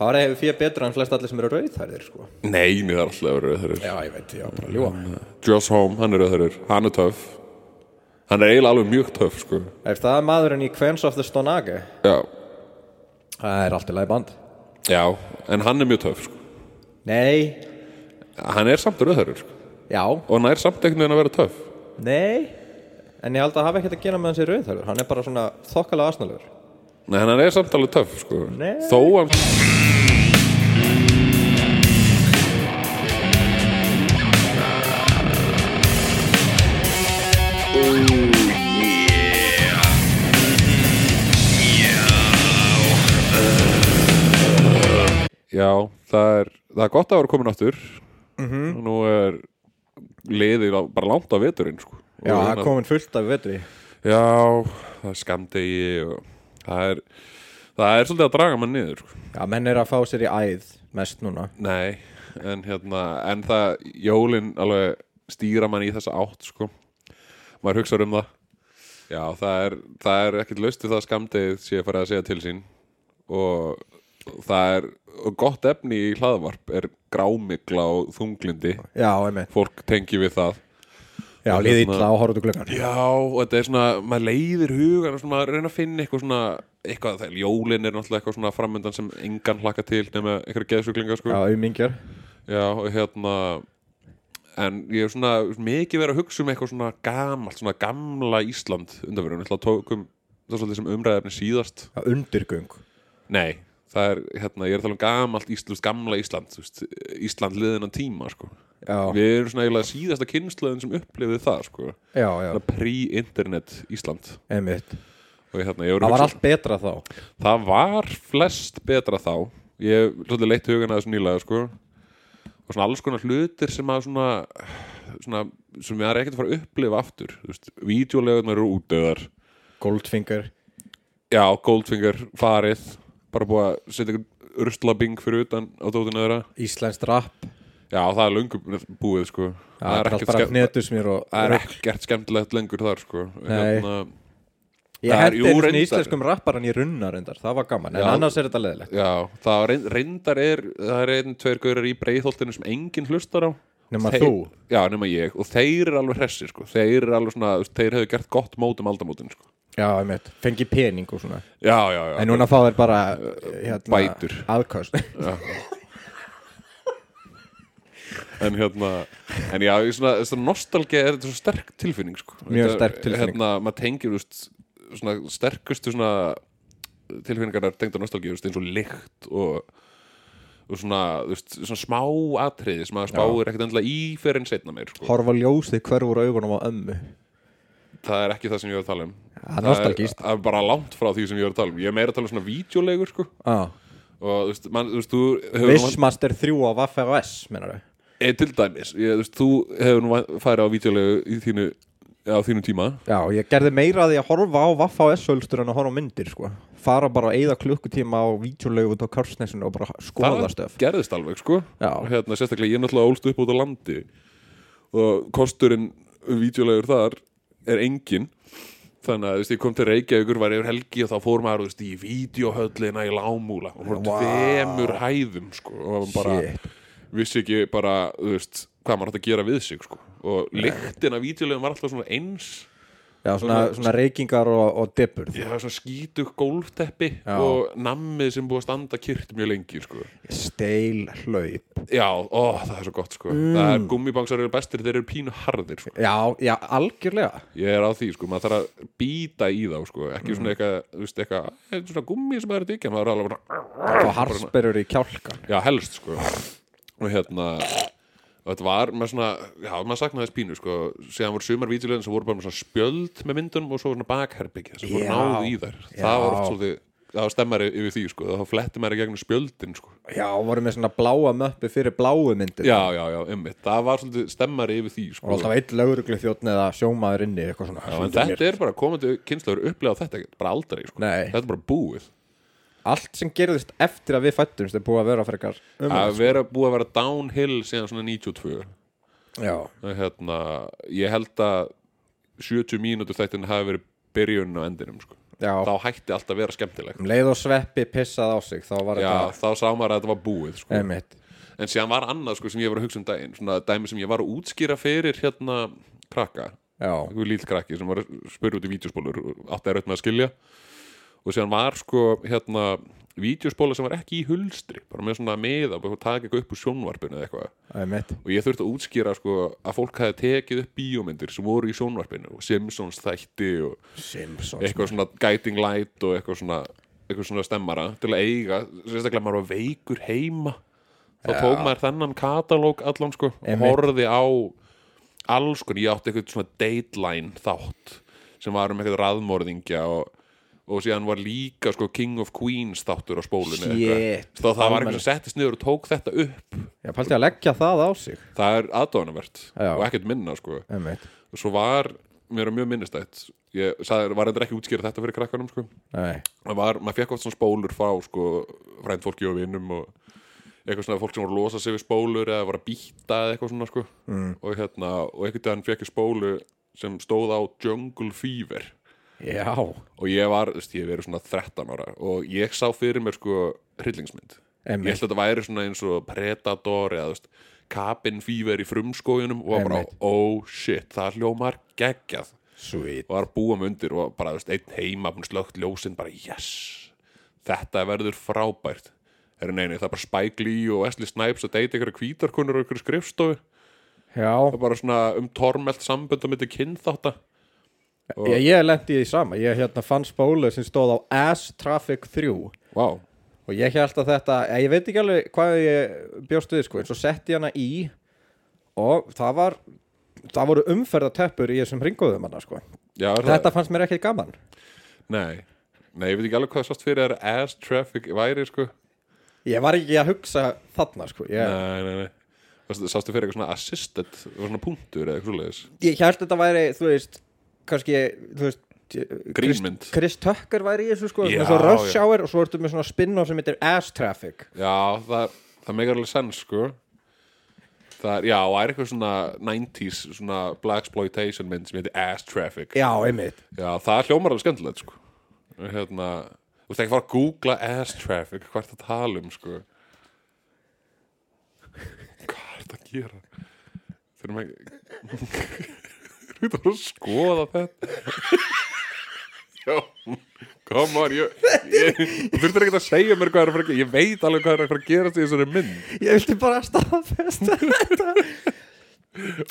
Fárið hefur fyrir betur en flest allir sem eru rauðhærðir sko. Nei, mér er alltaf að vera rauðhörur Já, ég veit, já, bara ljúa Joss Home, hann er rauðhörur, hann er töff. Hann er eiginlega alveg mjög töff sko. Er það maðurinn í Queens of the Stonage? Já, Það er allt í lagi band. Já, en hann er mjög töff sko. Nei, Hann er samt rauðhörur sko. Já, Og hann er samt einhvern veginn að vera töff. Nei. En ég held að hafa ekkert að gera með hans í rauðhærður. Hann er bara svona þokkalega asnalur Nei, hann er samt alveg töff sko. Nei. Þó hann Já, það er, það er gott að vera komin aftur Mhm. og nú er liðið bara langt á veturinn sko. Já, það er komin fullt af vetri Já, það er skamdegi það er það er svolítið að draga mann niður sko. Já, menn er að fá sér í æð mest núna Nei, en hérna en það, jólin alveg stýra mann í þessa átt sko. maður hugsaður um það Já, það er, það er ekkert við það skamdegið sé að fara að segja til sín og það er og gott efni í hlaðvarp er grámigla og þunglindi Já, einmitt. Fólk tengi við það. Já, Og líði hérna- illa á horfðu glöggan Já, og þetta er svona, maður leiðir hugan og svona, maður reyna að finna eitthvað svona eitthvað, þegar jólin er náttúrulega eitthvað svona framöndan sem engan hlakka til nema eitthvað geðsuglinga, sko. Já, umingjar Já, og hérna en ég er svona mikið verið að hugsa um eitthvað svona gamalt, svona gamla Ísland undanverðum, ætla að tókum það er svolítið sem umræðefni síðast. Undirgöng. Nei, það er, hérna, ég er að tala um gamalt Ísland, gamla Ísland, þú veist, Ísland liðinan tíma, sko. Já, Við erum svona eiginlega síðasta kynnslöðin sem upplifið það, sko. Já, já, Pre-internet Ísland. Einmitt. Og hérna, ég voru Það var allt betra þá. Það var flest betra þá. Ég hef svolítið leitt hugan að þessu nýlega sko. og svona alls konar hlutir sem að svona, svona sem við erum ekkert að fara að upplifa aftur. Þú veist, vídeolegunar eru útdöðar Goldfinger. Já, Goldfinger farið bara búið að setja einhvern ruslabing fyrir utan á dótinu þeirra Íslenskt rap já, það er löngu búið sko. Já, það er skemmt- hnetusmjör og er ekkert skemmtilegt lengur þar sko. Hérna, Ég einu svona reyndar. íslenskum rapparan í runna reyndar Það var gaman, en Já. annars er þetta leðilegt já, það reyn- reyndar er það er einn, tveir gaurar í breiðholtinu sem enginn hlustar á Nema Þeir- þú Já, nema ég, og þeir eru alveg hressir sko. þeir eru alveg svona, þeir hefur gert gott mót um aldamótin sko. Já, einmitt Fengi pening og svona Já, já, já En núna fá þeir bara hérna, Bætur. Aðköst En hérna, en já, ég svona, svona nostalgia er þetta svo sterk tilfinning sko. Mjög sterk tilfinning. Hérna, maður tengir, veist, svona sterkustu svona tilfinningar er tengd á veist, eins og lykt og, og svona, þú veist, svona smá atriði sem maður spáir ekkert endilega í fyrir en setna meir sko. Horfa ljósið hverfur augunum á ömmu Það er ekki það sem ég er að tala um Það er. Það er bara langt frá því sem ég er að tala um Ég er meira að tala um svona vídeolegur sko. ah. og þú veist, man, þú veist, þú Vissmaster 3 á Vaffa OS Menar þau e, til dæmis, ég, þú veist, þú hefur nú farið á vídeolegu í þínu á þínu tíma Já, ég gerði meira að að horfa á Vaffa OS sölstur en að horfa á myndir sko. Fara bara að eyða klukkutíma á vídeolegu út á Karsnesinu og bara skoða stöf gerðist alveg, sko hérna, sérstaklega, ég er náttúrulega ólst upp út á landi og kosturinn vídeolegur þar er engin þannig að veist, ég kom til Reykjavíkur var yfir helgi og þá fór maður veist, í vídeohöllina í Lámúla og fór Vá. tveimur hæðum sko, og bara Shit. vissi ekki bara, veist, hvað maður átt að gera við sig sko. og lyktin af vídeolegum var alltaf svona eins Já, svona, svona reykingar og, og dippur Já, svona skítug gólfteppi og nammið sem búið að standa kyrt mjög lengi sko. Steil hlaup. Já, ó, það er svo gott sko. Það er gummibangsar eru bestir, þeir eru pínu harðir sko. Já, já, algjörlega. Ég er á því, sko, maður þarf að býta í þá sko. ekki svona eitthvað, þú veist, eitthvað "Eh, svona gummi sem það er að digja, maður er alveg bara Og harsperur í kjálka Já, helst, sko. Og hérna og þetta var með svona, já, maður saknaði þess pínu sko, síðan voru sumar vídeolegin sem voru bara með svona spjöld með myndunum og svo svona bakherbyggja sem voru náðu í þær Já. það var oft svolítið, það var stemmari yfir því sko, þá fletti maður í gegnum spjöldin sko. Já, voru með svona bláa möppu fyrir bláu myndir já, já, já, einmitt, það var svolítið stemmari yfir því Og sko. alltaf eitt lögreglu þjóttn eða sjómaður inni eitthvað svona já, þetta er bara komandi kynslaður upplega þetta bara aldrei, sko. Nei. þetta er bara búið Allt sem gerðist eftir að við fættumst er búið að vera frekar um að vera búið að vera downhill síðan svona 92 Já, Og hérna, ég held að 70 mínútur þættin hafi verið byrjun á endinum sko. Já. þá hætti allt að vera skemmtilegt. Um leið og sveppi pissað á sig þá var Já, þetta þá sá maður að þetta var búið sko. En síðan var annað sko, sem ég var að hugsa um daginn Svona dæmi sem ég var að útskýra fyrir hérna krakka. Lítill krakki sem var að spyrja út í vídeospólur og átti að raut með að skilja og síðan var sko hérna vídeospóla sem var ekki í hulstri bara með svona meða og taka eitthvað upp úr sjónvarpinu eða eitthvað. Og ég þurfti að útskýra sko að fólk hefði tekið upp bíómyndir sem voru í sjónvarpinu og Simpsons þætti og Simpsons eitthvað svona guiding light og eitthvað svona, eitthvað svona stemmara til að eiga, sérstaklega maður var veikur heima þá Já. tók maður þennan katalóg allan sko og horfði á alls sko, ég átti eitthvað svona dateline þátt sem var um eitthvað raðmorðingja og, og síðan var líka sko King of Queens þáttur á spólunni. Shit. Þá það var eitthvað sem settist niður og tók þetta upp. Ég pælti að leggja það á sig. Það er aðdóðanvert Já. og ekkert minna sko. Og svo var mér er mjög minnistætt. Ég sagði, var endur ekki að útskýra þetta fyrir krakkanum sko. Nei. Það var, maður fekk oft svona spólur frá sko, frænd fólki og vinnum og eitthvað svona fólk sem voru að losa sig við spólur eða var að býta eða eitthvað svona sko. mm. og hérna, og einhvern veginn fekk ég spólu sem stóð á Jungle Fever Já. Og ég var, þú veist, ég hef verið svona 13 ára og ég sá fyrir mér sko hryllingsmynd. Ég Emitt held að þetta væri svona eins og Predator eða þú veist, Cabin Fever í frumskójunum og var bara, Einmitt. oh shit, það hljómar geggjað. Sweet. Og var að búa mig undir og bara, þú veist, einn heima slögt ljósinn, bara yes. Þetta verður frábært. Er neini, það er bara Spike Lee og Wesley Snipes að deyta ykkur kvítarkonur og ykkur skrifstofu. Já. Það er bara svona um tormelt sambönd og myndi kynþátta og, Ég, ég lendi í því sama, ég hérna fann spólu sem stóð á Ass Traffic 3 wow. og ég held að þetta, ég veit ekki alveg hvað ég bjóst við sko, en svo setti ég hana í og það var það voru umferðateppur í þessum ringóðum hana sko. Já, þetta fannst mér ekki gaman það? Nei, nei, ég veit ekki alveg hvað sást fyrir að ass traffic væri sko ég var ekki að hugsa þarna sko. ég, Nei, nei, nei Sástu, fyrir eitthvað svona assisted svona punktur eða eitthvað svoleiðis ég held að þetta væri, þú veist kannski, þú veist Grínmynd. Chris Tucker væri í þessu sko, Já, svo rush já. hour og svo ertu með svona spin-off sem heitir Ass Traffic Já, það, það megar alveg sens sko Það er, já, og það er eitthvað svona 90s, svona black exploitation mynd sem heitir Ass Traffic já, einmitt Já, það hljómar alveg skemmtilegt sko Hérna, þú veist ekki fara að googla Ass Traffic, hvað er það að tala um sko Hvað er það að gera? Þurfum ekki Þú veit að skoða þetta Já, come on ég, ég, Þú þurftir ekki að segja mér hvað er að fara að gera Ég veit alveg hvað er að fara að gera í þessari mynd ég vilti bara staðfesta þetta okay.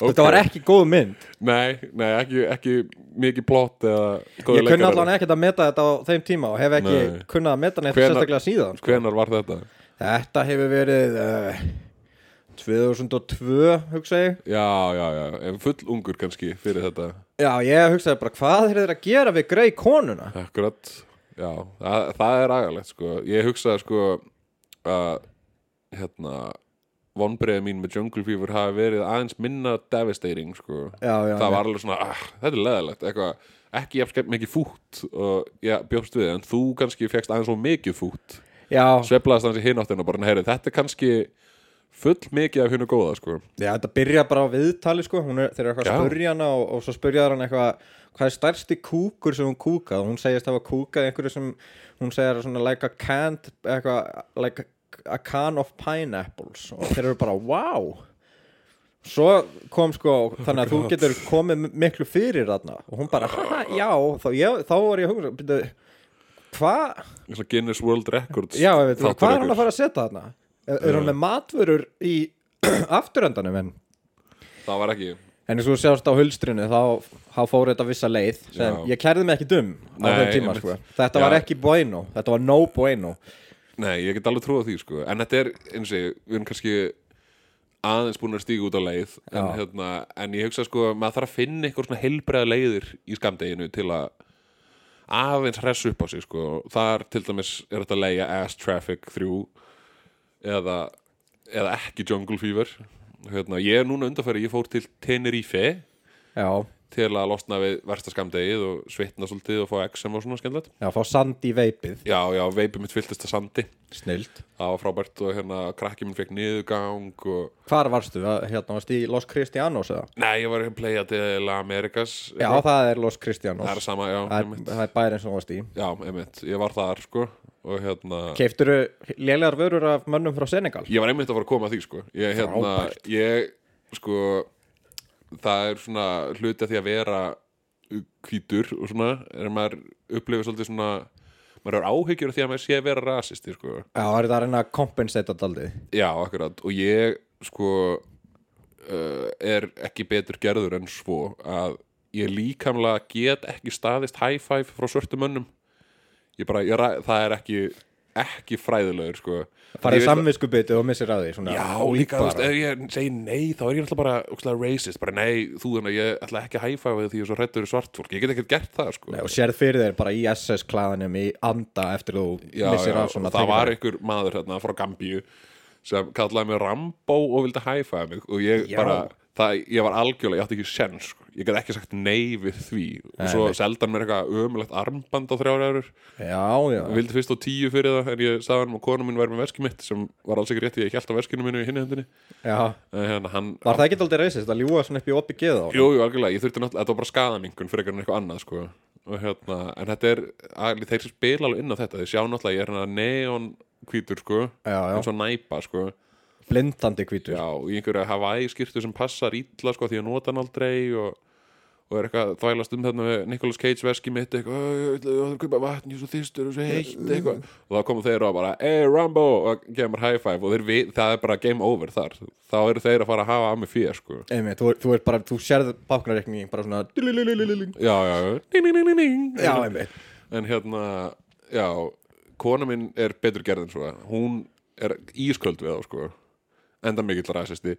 þetta var ekki góð mynd Nei, nei, ekki, ekki mikið plott eða Ég kunni allan ekkert að meta þetta á þeim tíma og hef ekki kunnað að meta Hvenær- sérstaklega síðan sko. Hvenar var þetta? Þetta hefur verið uh, 2002 hugsa ég Já, já, já, en full ungur kannski fyrir þetta Já, ég hugsaði bara hvað er þeir að gera við grei konuna Akkurat, já, það, það er agalegt sko. Ég hugsaði sko að hérna vonbreiði mín með Jungle Fever hafi verið aðeins minna devastating sko. Já, já, það já. var alveg svona, ah, þetta er leðalegt eitthvað, ekki jafn skemmt mikið fút og ég bjóst við, en þú kannski fegst aðeins svo mikið fút Já, sveflaðist hans í hináttina og bara, heyri, þetta er kannski full mikið af hinu góða sko. já, þetta byrja bara á viðtali sko. Er, Þeir eru eitthvað að spurja hana og, og svo spurja hann eitthvað Hvað er stærsti kúkur sem hún kúkað? Hún segist hafa kúkað einhverju sem Hún segir svona like a can't eitthvað, like a can of pineapples. Og þeir eru bara wow. Svo kom sko þannig að þú getur komið miklu fyrir þarna. Og hún bara, "Ha, já, þá, ég, þá var ég að hugsa byrju, hvað og Guinness World Records hvað er hann að fara að setja þarna? Er, hann með matvörur í afturendanum en, Það var ekki en eins og þú sjást á hulstrinu þá, þá fór þetta vissa leið sem Já. ég kærði mig ekki dum á Nei, þeim tíma sko. þetta Já. var ekki bueno, þetta var no bueno Nei, ég get alveg trúið því sko. En þetta er, eins og ég, við erum kannski aðeins búin að stíga út á leið en, Já. hérna, en ég hugsa sko maður þarf að finna eitthvað svona heilbreiða leiðir í skamdeginu til að aðeins hress upp á sig sko. þar til dæmis er þetta að leia Ass Traffic 3 eða, eða ekki Jungle Fever. Hérna, ég er núna undarfæri, ég fór til Tenerife. Já, til að losna við versta skamdegið og svitna svolítið og fá XM og svona skemmtilegt. Já, fá sand í veipið. Já, já, veipið mitt fylltist að sandi. Snilt. Það var frábært og hérna krakki minn fekk niðurgang og Hvar varstu? Hérna varstu í Los Cristianos eða? Nei, ég var að playa til Amerikas. Já, það er Los Cristianos. Það er sama, já, Það er, það er bærin sem þú varst í. Já, einmitt, ég var þar sko og hérna Kefturu lélegar vörur af mönnum frá Senegal? Ég var einmitt að fara að koma að því sko. Ég, hérna, ég, sko Það er svona hluti af því að vera hvítur og svona er að maður upplifir svolítið svona maður er áhyggjur af því að maður sé að vera rasisti sko. Já, það er það að reyna að kompensata daldið. Já, akkurat. Og ég sko uh, er ekki betur gerður en svo að ég líkamlega get ekki staðist high five frá svörtum mönnum. Ég bara, ég, það er ekki ekki fræðilegur sko Farið samviskubitið og missir að því svona, Já, líka, þú veist, ef ég segi nei þá er ég alltaf bara ókslega racist, bara nei, þú þannig ég ætla ekki að hæfa við því ég er svo hrættur í svartfólk ég get ekkert gert það, sko. Nei, og sérð fyrir þeir bara í SS-klæðanum í anda eftir þú já, missir já, af svona það var einhver maður hérna frá Gambíu sem kallaði mig Rambo og vildi hæfa mig og ég Já. bara, það, ég var algjörlega, ég átti ekki sens sko. ég get ekki sagt nei við því. Og svo nei. seldan mér eitthvað ömulegt armband á þrjár eurur Já, já, og vildi fyrst á tíu fyrir það en ég sagði hann að konu mín væri með veski mitt sem var alls ekki rétt ég held á veskinu mínu í hinni hendinni. Hérna, hann, Var það ekki aldrei reysist að ljúga svona upp í oppi geða? Jú, jú, algjörlega, ég þurfti náttúrulega, þetta var bara skadamingun fyrir eitthvað annað, sko. Og hérna, en þetta er, að, þeir spila alveg inn á þetta, þeir sjá náttúrulega, ég er hérna neon hvítur, sko, Já, já, eins og næpa, sko blindandi hvítur. Já, í einhverju Hawaii skýrtu sem passar illa, sko, því að nota hann aldrei og, og er eitthvað að þvælast um þarna með Nicolas Cage veski mitt, eitthvað "Æ, ég ætla að kaupa vatn, ég er svo þýstur og svo heitt, eitthvað. Og þá komum þeir og bara, hey Rambo og gefur high five og þeir, það er bara game over þar, þá eru þeir að fara að hafa að mig fyrir, sko. Einmitt, þú, þú er bara, þú sérð báknarreikning bara svona já, já, já, einmitt. En hérna, já kona mín er betur gerð en svo. Hún er ísköld við þá sko enda mikill rasisti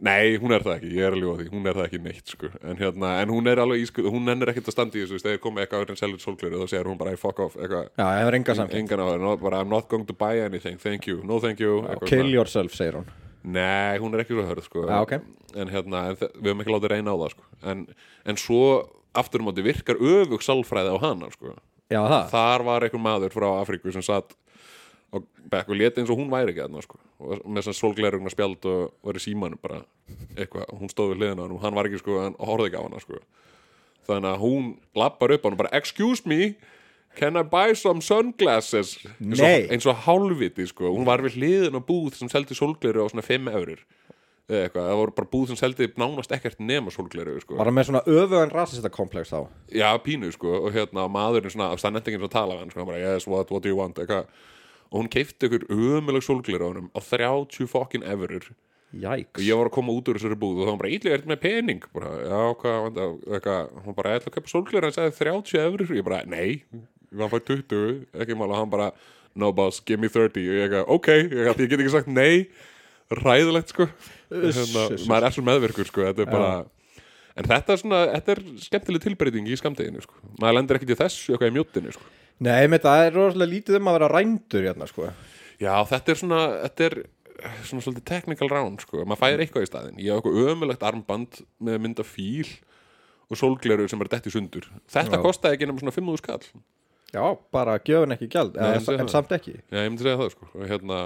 nei, hún er það ekki, ég er að ljúga því hún er það ekki neitt sko, en hérna en hún er alveg ísköld, hún nennir ekkert að standa í þessu veist, þegar komið eitthvað en selur sólgleru, þá segir hún bara "Hey, fuck off, eitthvað, Já, það er enga samkvæmt engan á það bara I'm not going to buy anything, thank you, no thank you eitthvað Kill svona. yourself, segir hún Nei, hún er ekki svo hörð sko. Já, ok. En hérna, en við höfum ekki látið reyna á það sko. en, en svo aftur um átti virkar öfug sálfræði á hana sko. Já, Þar var einhver maður frá Afríku sem satt og bekk og leti eins og hún væri ekki þarna sko. og með svona sólglerugna spjald og var í símanum bara eitthvað, hún stóð við hliðina á hann og hann var ekki sko, hann horfði ekki á hana sko. þannig að hún lappar upp á hann bara, excuse me can I buy some sunglasses? Eins og, eins og hálfviti sko. hún var við hliðin á búð sem seldi sólgleru á svona 5 eurur eða eitthvað, það voru bara búð sem seldi nánast ekkert nema sólgleru sko. Var það með svona öfugan rasista komplex þá? Já, pínu sko. Og hérna maðurinn svona, það nefndi ekki eins og tala hann sko, hann bara, yes, what, what do you want? Eitthvað og hún keipti ykkur ömuleg sólglir á honum á 30 fokkin og Jæks ég var að koma út úr þessari búð og þá var hann bara, ítli, er þetta með pening? Bara, já, hvað, eitthvað. Hún bara, ætla að kaupa sólglir, hann sagði 30 eurur ég bara, nei, ég var að fæ 20 ekki mála, hann bara, no boss give me 30, og ég eitthvað, ok. Ég, ég get ekki sagt nei, ræðilegt sko. Hérna, maður er svo meðvirkur sko, þetta bara En þetta er svona, þetta er skemmtileg tilbreyting í skamdeginu, sko. Maður lendir ekkert í þessu eitthvað í mjóttinu, sko. Nei, með það er rosalega lítið um að vera rændur hérna, sko Já, þetta er svona, þetta er svona svolítið technical round, sko. Maður fær eitthvað í staðinn. Ég hef eitthvað ömulegt armband með mynda fíl og sólgleru sem er dett í sundur. Þetta Já. kostaði ekki nema svona 5.000 skall. Já, bara gjöfun ekki Nei, en, en samt ekki Já, ég myndi segja það, sko. Og hérna,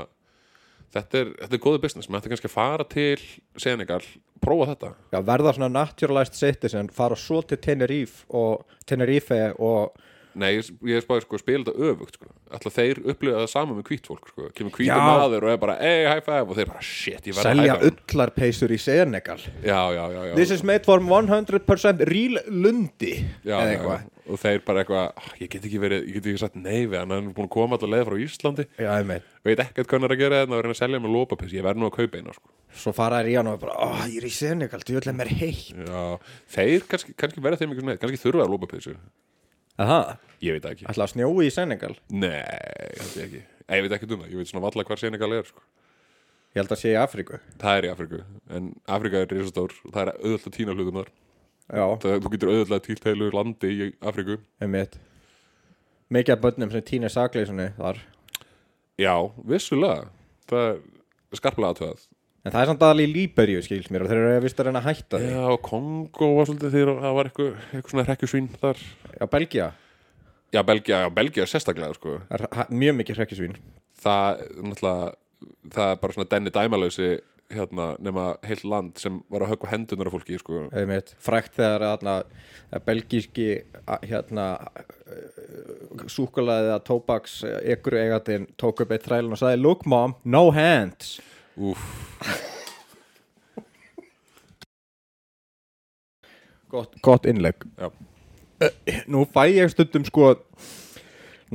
þetta er, þetta er góðu business. Maður ætti kannski að fara til Senegal, prófa þetta. Já, verða svona naturalized citizen fara svo til Tenerife og Tenerife og Nei, ég, ég spáði sko spila þetta öfugt sko. Alltaf þeir upplifa það sama með hvít fólk sko. Kemur hvítur Já. maður og er bara Hey, high five og þeir bara shit, ég verð að selja high five ullarpeysur í Senegal Já, já, já, já. This is made from 100% real lundi já, eða já, eitthvað. Og þeir bara eitthvað "Ah, Ég get ekki verið, ég get ekki sagt nei við hann Hann er búin að koma alltaf leið frá Íslandi Já, ég meint Veit ekkert hvað hann er að gera þetta og er að selja með lópapis Ég verð nú að kaupa eina sko. Svo fara þær í hann og bara, ó, ég er í Senegal, ætla mér heitt Já, þeir kannski, kannski verða þeim eitthvað Kannski þurfa að lópapisu Aha, Ég veit ekki. Ætla að snjói í Senegal? Nei, held ég ekki. Nei, Ég veit ekki um það, ég veit svona valla hvar Senegal er sko. Ég held að sé í Afríku. Það er í Afriku En Afrika er risastór og Það er auðvitað að tína hlutum þar. Já, það, Þú getur auðvitað týlt heilu landi í Afriku ég meint Mikið af börnum sem týnir sakleysunni þar. Já, vissulega. Það er skarplega aðtöðað En það er samt aðal í Líberíu skils mér og þeir eru vist að reyna að hætta því. Já, Kongo var svolítið þegar það var eitthvað, eitthvað svona hrekkjusvín þar. Já, Belgia. Já, Belgia, já, Belgia er sérstaklega sko. er mjög mikið hrekkjusvín. Það, náttúrulega það er bara svona denni dæmalausi hérna, nema heilt land sem var að höggva hendunar af fólki sko. Einmitt, frækt þegar þarna, að belgíski hérna súkulaðið að tóbaks ykkur eigatinn tók upp eitt Gott, gott innlegg. Já. Nú fæ ég stundum sko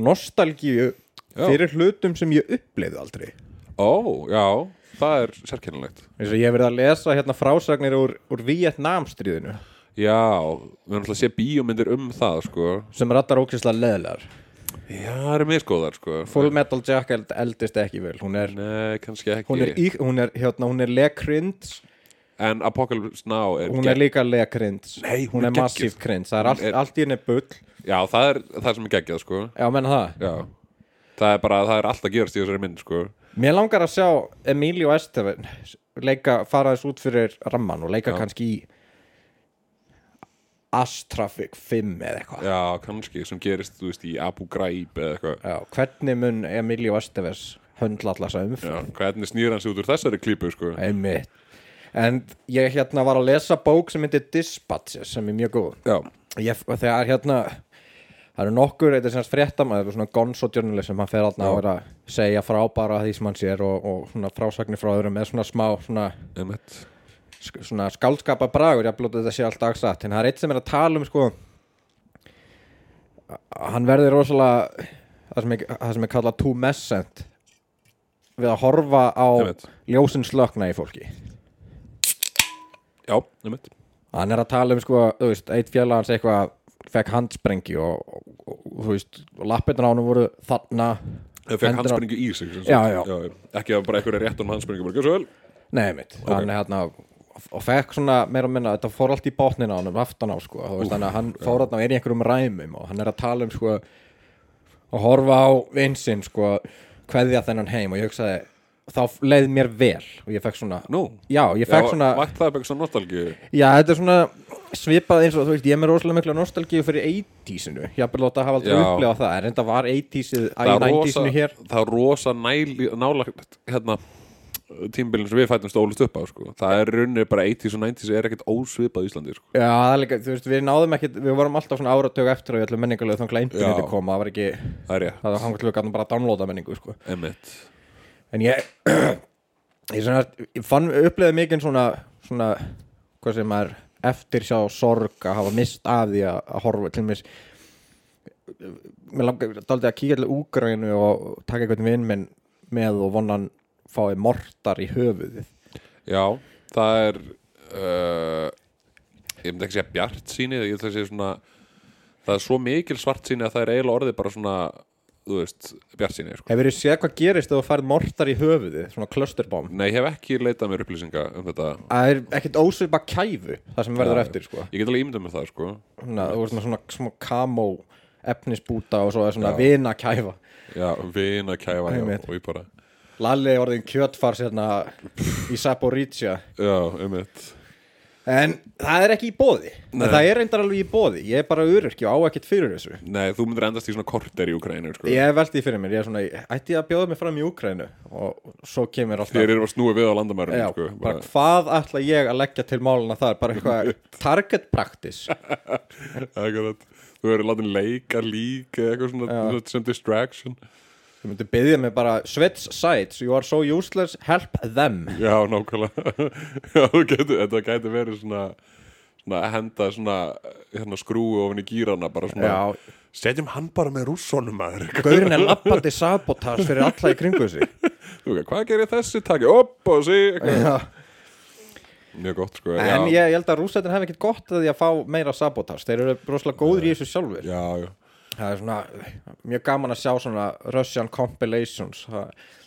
nostalgíu Já. fyrir hlutum sem ég uppleiði aldrei. Ó, já það er sérkennilegt. Eins og ég hef verið að lesa hérna frásagnir úr, úr Vietnamstríðinu Já, við erum alltaf að sé bíómyndir um það sko. sem rattar ókvæslega leðlar Já, það eru misgóðar sko. Full Metal Jacket eldist ekki vel. Hún er, Nei, kannski ekki. hún er, í, hún er, hérna, hún er lekrind En Apocalypse Now er, hún er líka lekrind Nei, hún er er massíft krind það er allt, Hún er- allt í henni bull. Já, það er það sem er geggjað sko. já, menna það? Já. Það er bara, það er allt að gerast í þessari mynd sko. Mér langar að sjá Emilio Estevin leika, fara þess út fyrir ramman og leika kannski í Astrafik 5 eða eitthvað. Já, kannski, sem gerist, þú veist, í Abu Ghraib eða eitthvað. Já, hvernig mun Emilio Estevez höndla þessa Já, umfram hvernig snýr hann sig út úr þessari klípu sko. einmitt. En ég hérna var að lesa bók sem heitir Dispatches sem er mjög góð. Já, ég, þegar hérna það eru nokkur, þetta er semst fréttamaður svona gonzo journalist sem hann fer alltaf Já. að vera að segja frá bara því sem hann sér og, og svona frásagnir frá öðrum með svona smá svona, einmitt svona skáldskapa bragur, ég blóti þetta sé alltaf satt en það er eitt sem er að tala um sko hann verður rosalega það sem er, það sem er kallað too messent við að horfa á Einmitt. ljósin slökna í fólki. Já, einmitt hann er að tala um sko, þú veist, eitt félag hans eitthvað fekk handsprengi og, og, og, þú veist, og lappirnar á hann voru þarna. Það fekk handspringu í sig sagt. Já, já. Ekki að bara einhverja rétt um handspringu bara, Gjörðu svo vel. Nei, mitt, hann er hérna og fekk svona meira og minna, þetta fór allt í bátnina á hann aftan á sko, þú veist, þannig að hann fór og er í einhverjum ræmum og hann er að tala um sko og horfa á vinsinn sko, kveðja þennan heim. Og ég hugsaði, þá leið mér vel. Og ég fekk svona, Nú, já, ég fekk svona Vakt það eitthvað svona nostalgíu? Já, þetta er svona svipað eins og, þú veist, ég er með rosalega mikla nostalgíu fyrir 80-sinu, ég hafði láta hafa aldrei Já. upplegað það, en reynda var 80-ið í Það er rosa, 90-sinu hér. það er rosa nálagt hérna, tímbilin sem við fætumst ólust upp á sko. Það er runni bara 80s og 90s er ekkert ósvipað í Íslandi sko. Já, það er líka, þú veist, við náðum ekkit við vorum alltaf svona áratög eftir að við ætlum menningarlega þá glæmdi Já. þetta koma, það var ekki Það er ég, það var hangt við bara að downloada menningu, sko en ég ég, svona, ég fann, upplegaði mikið svona svona, hvað sem er eftir sjá sorg að hafa mist af því að, að horfa til mér mér langar dálítið að kíkja til úgrænu og taka einhvern vinn með og vonnan fái mortar í höfuðið. Já, það er uh, ég myndi ekki segja bjart síni ég að segja svona það er svo mikil svart síni að það er eiginlega orðið bara svona þú veist, bjart síni sko. Hefur þið séð hvað gerist þegar þú færð mortar í höfuðið svona clusterbomb? Nei, ég hef ekki leitað mér upplýsinga um þetta. Það er ekkert ósvipa kæfu það sem verður eftir sko. Ég get alveg ímyndað með það sko. Svona, þú veist svona, svona kamo efnisbúta og svo er svona vina kæfa Já, vina kæfa já, og ég bara Lalli orðin kjötfars hérna í Saporítsja Já, einmitt. En það er ekki í bóði. Það er reyndar alveg í bóði Ég er bara öryrki og á ekkert fyrir þessu. Nei, þú myndir endast í svona korter í Ukraínu sko. Ég veldi fyrir mér. Ég er svona, ætti að bjóða mig fram í Úkrænu Og svo kemur alltaf Þeir eru að snúa við á landamærum Já, sko. bara hvað ætla ég að leggja til máluna þar? Bara eitthvað target practice. Akkurat. Þú eru látin leika líka eitthvað svona Já. sem distraction Þú myndir byggja mig bara Switch sides, you are so useless, help them. Já, nákvæmlega. Já, getur, þetta gæti verið svona svona henda svona hérna, skrúi ofin í gýrana svona setjum hann bara með rússonum gaurin er lappandi sabotage fyrir alla í kringu sig. Þú hvað gerir þessi taki upp og sí. Mjög gott sko En ég, ég held að rússættin hef ekkert gott að því að fá meira sabotage Þeir eru broslega góður í þessu sjálfur já, já, Það er svona mjög gaman að sjá svona Russian compilations.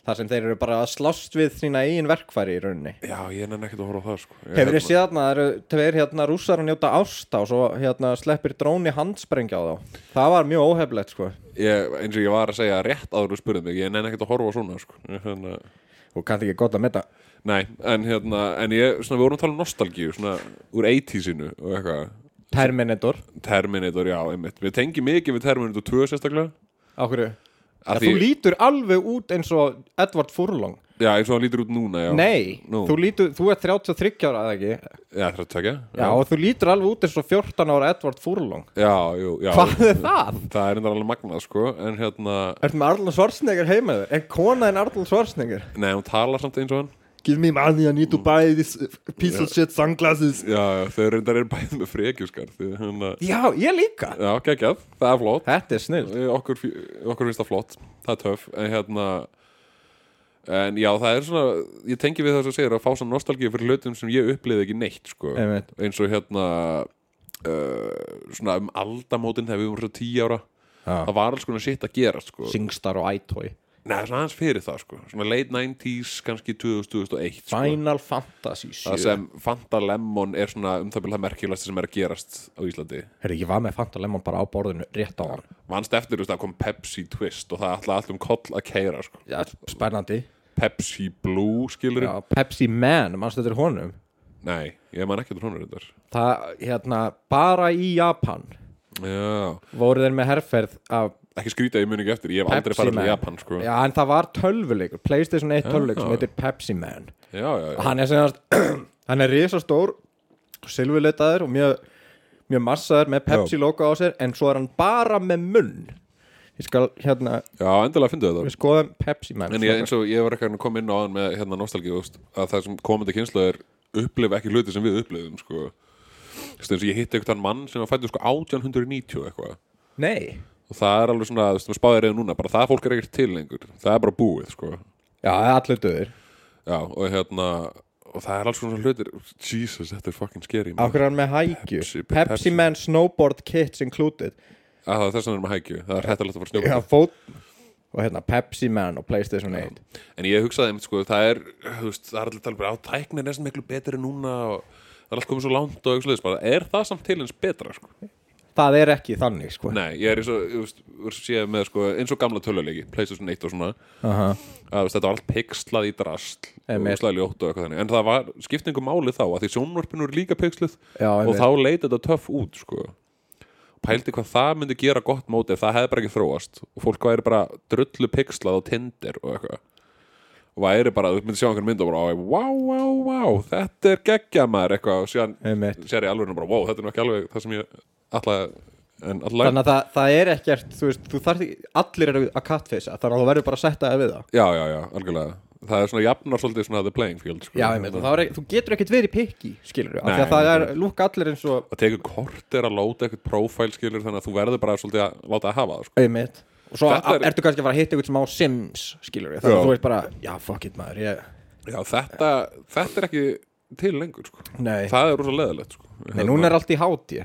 Það, sem þeir eru bara að slást við sína eigin verkfæri í rauninni. Já, ég nenni ekkert að horfa á það sko. Hefur þið séð þarna, það eru tveir hérna rússar að njóta ásta og svo hérna sleppir dróni handsprengja á þá. Það var mjög óheflegt sko. Ég, eins og ég var að segja rétt áður og spurði mig, ég nenni ekkert að horfa á svona sko. Hérna, og kannski ekki gott að metta Nei, en hérna, en ég, svona, við vorum að tala um nostalgíu, svona, úr 80-sinu og eitthvað, Terminator Terminator, já, einmitt. Við tengjum mikið við Terminator 2 sérstaklega. á hverju Af ja, því- þú lítur alveg út eins og Edward Furlong Já, eins og hann lítur út núna, já. nei, Nú. þú lítur, þú ert 33 ára eða ekki Já, það er að tökja. já, og þú lítur alveg út eins og 14 ára Edward Furlong Já, jú, já. hvað er það? Það er enda alveg magnað, sko, en hérna, Ertu með Arnold Schwarzenegger heima þér? Er konaðin Arnold Schwarzenegger? nei, hún talar samt eins og hann. Give me money, I need to buy this piece of shit sunglasses Já, þau reyndar eru bæðið með frekjuskar, því hérna, Já, ég líka já, geggjað, það er flott. Þetta er snill Við- Okkur, okkur finnst það flott, það er töff, en hérna, en já, það er svona, ég tengi við þess að segja að fá svona nostalgíu fyrir hlutum sem ég upplýði ekki neitt, sko. Einmitt. eins og hérna uh, svona um aldamótin þegar við vorum svo tíu ára Já. það var alls konar shit að gera sko. Singstar og iToy Nei, svona aðeins fyrir það sko. svona late 90s, kannski 2000, 2001 sko. Final Fantasy 7 það sem Fanta Lemon er svona um það byrja það merkilegast sem er að gerast á Íslandi. Herri, ég var með Fanta Lemon bara á borðinu rétt á hann vannst eftir þú veist, að kom Pepsi Twist og það ætla allt um koll að keira sko. Já, spennandi. Pepsi Blue, skilur Já, Pepsi Man, mannstu þetta honum? Nei, ég man ekki til honum þetta Það, hérna, bara í Japan Já, voru þeir með herferð af ekki skrýta ég muni ekki eftir. Ég hef aldrei farið til Japan sko. Já, en það var tölvuleikur, Playstation 1 tölvuleikur sem heitir Pepsi Man. Já, já, já. og hann er segjast hann er risastór silfurlitaður og mjög, mjög massaður með Pepsi logo á sér en svo er hann bara með munn. Ég skal hérna, já endilega fyndu þetta. við skoðum Pepsi Man En ég, eins og ég var ekki að koma inn á hann með hérna nostalgíu að það sem komandi kynsluður upplifa ekki hluti sem við upplifum sko. Eins og ég hitti einhvern mann sem var fættur sko 1890 og eitthvað. Nei, og það er alveg svona, þú veist, við spáðið reyðu núna bara það fólk er ekkert til lengur, það er bara búið sko. já, það er allir döður já, og hérna og það er alls svona hlutir, Jesus, þetta er fucking scary hann með hækju? Pepsi- Pepsi, Pepsi. Man snowboard kits included. Að það er þess að er með hækju, það er hættilegt að fara Já, snjópa fót og hérna Pepsi Man og Playstation 1 en ég hugsaði einmitt sko, það er þú veist, það er allir tala bara á tækni er næstum miklu betri núna og það er allt komið svo langt og eitthvað er það samt til eins betra sko? Það er ekki þannig sko. Nei, ég er eins og, þú veist, séð með sko, eins og gamla töluleiki, Playstation 1 og svona. Aha. að þú veist, þetta var allt pixlað í drasl og slæði ljótt og eitthvað þannig. En það var skiptingu máli þá að því sjónvarpinu eru líka pixluð Já, og þá leiti þetta töff út sko. pældi hvað það myndi gera gott móti ef það hefði bara ekki þróast. Og fólk væri bara drullu pixlað á Tinder og eitthvað. Og væri bara, þú myndi sjá einhvern mynd og bara wow, wow, wow, þetta er geggja maður eitthvað. Og Einmitt. sér ég alveg bara, wow, þetta er nú ekki alveg það sem ég alltaf en alltaf, Þannig að það, það er ekkert, þú veist, þú þarf ekki, allir eru að catfacea, þannig að þú verður bara að setja það við það. já, já, já, algjörlega það er svona jafnar svolítið svona the playing field sko. Já, ég meina, er, ekki- þú getur ekkert verið pikki, skilur af því að það er, lúk allir eins og, það tekur kortir að lóta eitthvað profile skilur þannig að þú verður bara svolítið að láta að hafa það sko. einmitt, og svo er- ertu kannski að fara að hitta eitthvað sem á Sims, skilur þannig Já. að þú veist bara, já, fuck it maður, ég, já, þetta, þetta er ekki til lengur sko. það er sko. nei, núna er allt í háti,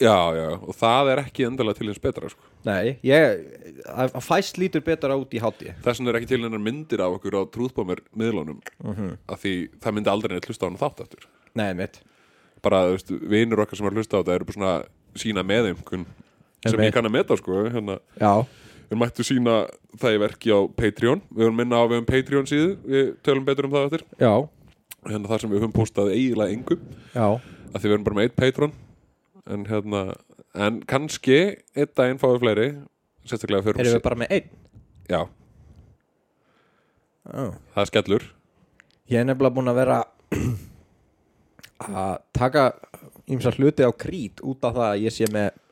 já, já, og það er ekki endilega til eins betra sko. nei, ég, að að fæst lítur betur út í háti, þess vegna er ekki til einar myndir af okkur á trúðbómir miðlunum Mhm. af því það myndi aldrei neitt hlusta á hann þátt eftir nei, einmitt, bara, þú veist, vinur okkar sem að hlusta á þetta eru bara svona sína með einhvern sem ég kann að meta sko, hérna. Já, Við mættu sína það í verki á Patreon. Við höfum minna á við um Patreon síðu. Við tölum betur um það eftir. Já, Hérna þar sem við höfum postað eiginlega engu. Já, að Því við erum bara með eitt Patreon En hérna En kannski einn daginn fáum við fleiri Sérstaklega fyrir erum við bara með einn, Já, já, það er skellur. Ég er nefnilega búin að vera að taka ýmsa hluti á krít út af það að ég sé með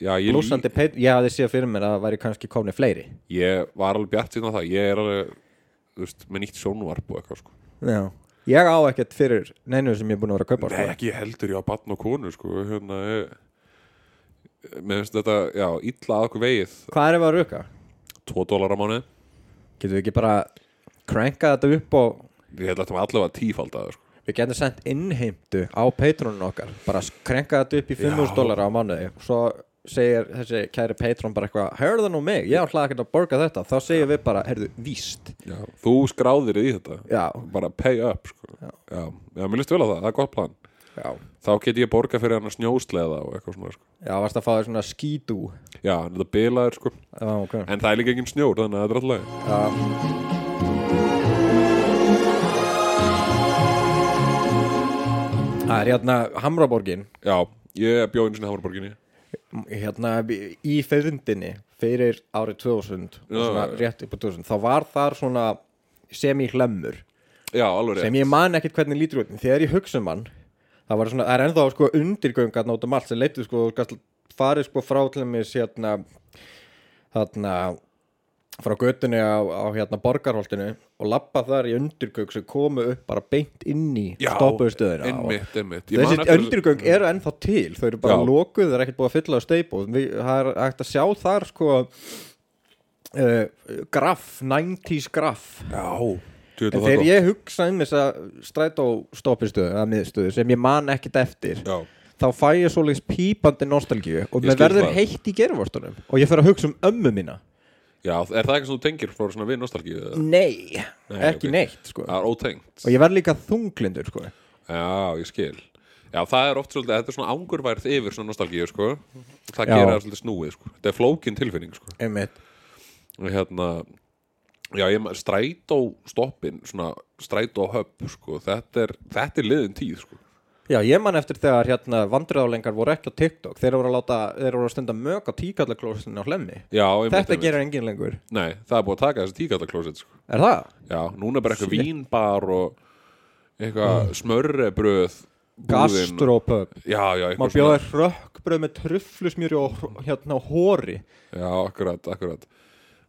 Já, ég, blúsandi peit, ég hafði séð fyrir mér að það væri kannski komni fleiri. Ég var alveg bjart síðan á það. Ég er alveg, þú veist, með nýtt sjónvarp og eitthvað sko. Já. Ég á ekkert fyrir neinu sem ég er búin að vera að kaupa Nei, sko. ekki heldur, ég á batn og konu sko Hérna, ég Mér finnst þetta, já, illa að okkur vegið Hvað er ef að ruka? 2 dólar á mánuði Getum við ekki bara cranka þetta upp og Ég held að það var allavega tífaldað sko. við getum sendt innheimtu á Patreon okkar bara cranka þetta upp í 500 Já. dólar á mánuði og svo segir þessi kæri Petrón bara eitthvað hörðu nú mig, ég ætlaði ekki að borga þetta þá segir við bara, heyrðu, víst Já, þú skráðir í þetta Já. bara pay up sko. Já. Já. mér listu vel á það, það er gott plan Já, þá get ég borga fyrir hann að snjósleða og eitthvað svona sko. já varst að fá þér svona skítu já, en þetta bilaður sko Já, ok en það er líka engin snjór, þannig að þetta er alltaf leið. Já, Það er hérna Hamraborgin já, ég bjóð einu sinni í Hamraborginni hérna í fyrndinni fyrir árið 2000 Já, svona já. rétt upp á 2000 þá var þar svona semi-hlemmur Já, alveg rétt sem ég man ekkert hvernig lítur út þegar ég hugsa um hann það svona, það er ennþá sko undirgöngat nátum allt sem leitur sko, farið sko frá til mér hérna hérna frá götunni á, á hérna borgarholtinu og lappa þar í undirgöng sem komu upp bara beint inn í Já, stoppuðu stöðina og einmitt, einmitt. Ég man þessi undirgöng eru ennþá til þau eru bara Já. lokuð, það er ekkert búið að fylla á steipu það er hægt að sjá þar sko uh, graf, 90s graf. Já, En þegar ég hugsa um þessa strætó stoppistöðu eða miðstöðu sem ég man ekkert eftir Já, þá fæ ég svoleiðis pípandi nostalgíu og mér verður heitt í gerfastunum og ég fer að hugsa um ömmu mína já, er það ekki sem þú tengir frá svona við nostalgíu? eða? Nei, Nei, ekki ok. neitt sko. Það er ótengt og ég verð líka þunglindur sko. Já, ég skil Já, það er oft svolítið, þetta er svona ángurværð yfir svona nostalgíu, sko Það Já. gerir það svolítið snúið, sko Þetta er flókin tilfinning, sko Einmitt. og hérna já, ég maður strætó stoppin svona strætó höpp sko. þetta, er, þetta er liðin tíð sko. Já, ég man eftir þegar hérna vandræðálengar voru ekki á TikTok þeir voru að láta, þeir voru að stunda mök á tíkallaklósinu á hlemmi já, einmitt, Þetta einmitt. gerir engin lengur Nei, það er búið að taka þessi tíkallaklósett sko. Er það? já, núna er bara eitthvað vínbar og eitthvað smörrebröð búðin. Gastropub já, já, Má eitthvað bjóða rökkbröð með trufflusmjöri og hérna hóri já, akkurat, akkurat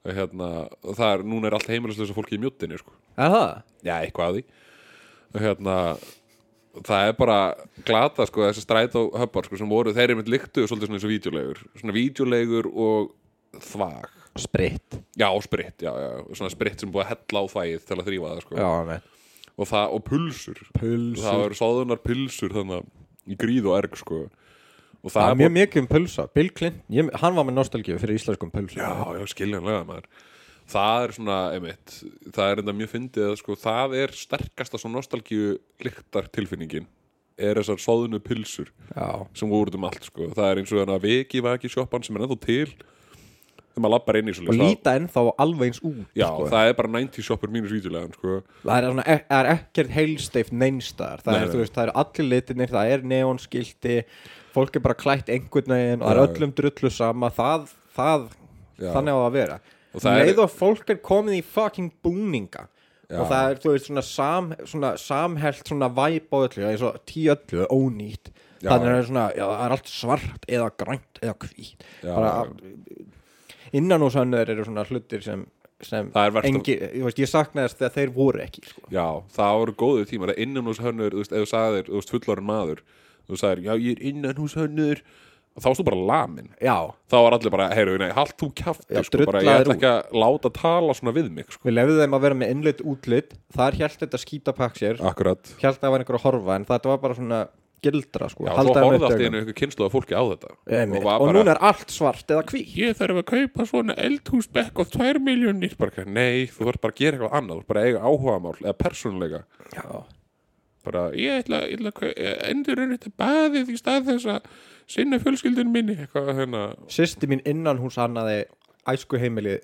hérna, það er, núna er allt heimilislega fólki í mjúttinni sko. Er það? já, eitthvað að því hérna það er bara glata sko þessi stræt og höppar sko sem voru þeir eru með lyktu svolítið svona eins og vídeolegur svona vídeolegur og þvag. Spritt. Já, spritt, já, já, svona spritt sem búið að hella á þvægið til að þrýfa það sko. Já, og, það, og pulsur. Pulsur. Það eru sáðunar pulsur þannig í gríð og erg sko. Og Það það er mjög mikið um pulsa Bill Clinton, ég, hann var með nostalgíu fyrir íslenskum pulsum. Já, já, skiljanlega maður Það er svona, einmitt Það er enda mjög fyndið að sko Það er sterkasta svo nostalgíu lyktar tilfinningin er þessar sóðunu pilsur Já. sem voru út um allt sko. það er eins og þannig að veki vaki sjoppan sem er ennþá til þegar maður lappar inn í Og líta ennþá alveg eins út Já, sko. það er bara 90 shoppur mínus vídeolegan sko. það er, svona, það er ekkert heilsteift neinstar það, Nei, er, nei. þú veist, það er allir litinir, það er neonskilti fólk er bara klætt einhvern veginn og það Já. er öllum drullu sama það, það Já. þannig á að vera Og og leið og fólk er komið í fucking búninga. Já. og það er, þú veist, svona, sam, svona samhelt svona væp á öllu eins og tíu öllu ónýtt. Þannig er það svona, já, það er allt svart eða grænt eða hvít. Innan úr sannur eru svona hlutir sem, sem að- engi, ég, veist, ég saknaði þess þegar þeir voru ekki sko. Já, það voru góðu tímar að innan hús hönnur, þú veist, ef þú sagðir, þú veist, fullorinn maður þú sagðir, já, ég er innan hús hönnur þá varst þú bara lamin. Já, þá var allir bara, heyru, nei, halt þú Já, sko, bara, ég ætla ekki að láta tala svona við mig sko. við lefðum þeim að vera með innleitt útlit þar hjælt þetta skítapakk sér. Akkurat. Að það var einhver að horfa en þetta var bara svona gildra sko, Já, þeim horfði allt einu eitthvað kynslu af fólki á þetta. Einmitt. og og núna er allt svart eða hvít ég þarf að kaupa svona eldhúsbekk á 2 miljónir nei, þú þarf bara að gera eitthvað annað bara eiga áhugamál eða persónuleika. Bara, ég ætla, ég ætla að endur er þetta baðið í stað þess að sinna fjölskyldun minni eitthvað hérna. Sýsti mín innan hún sannaði æsku heimili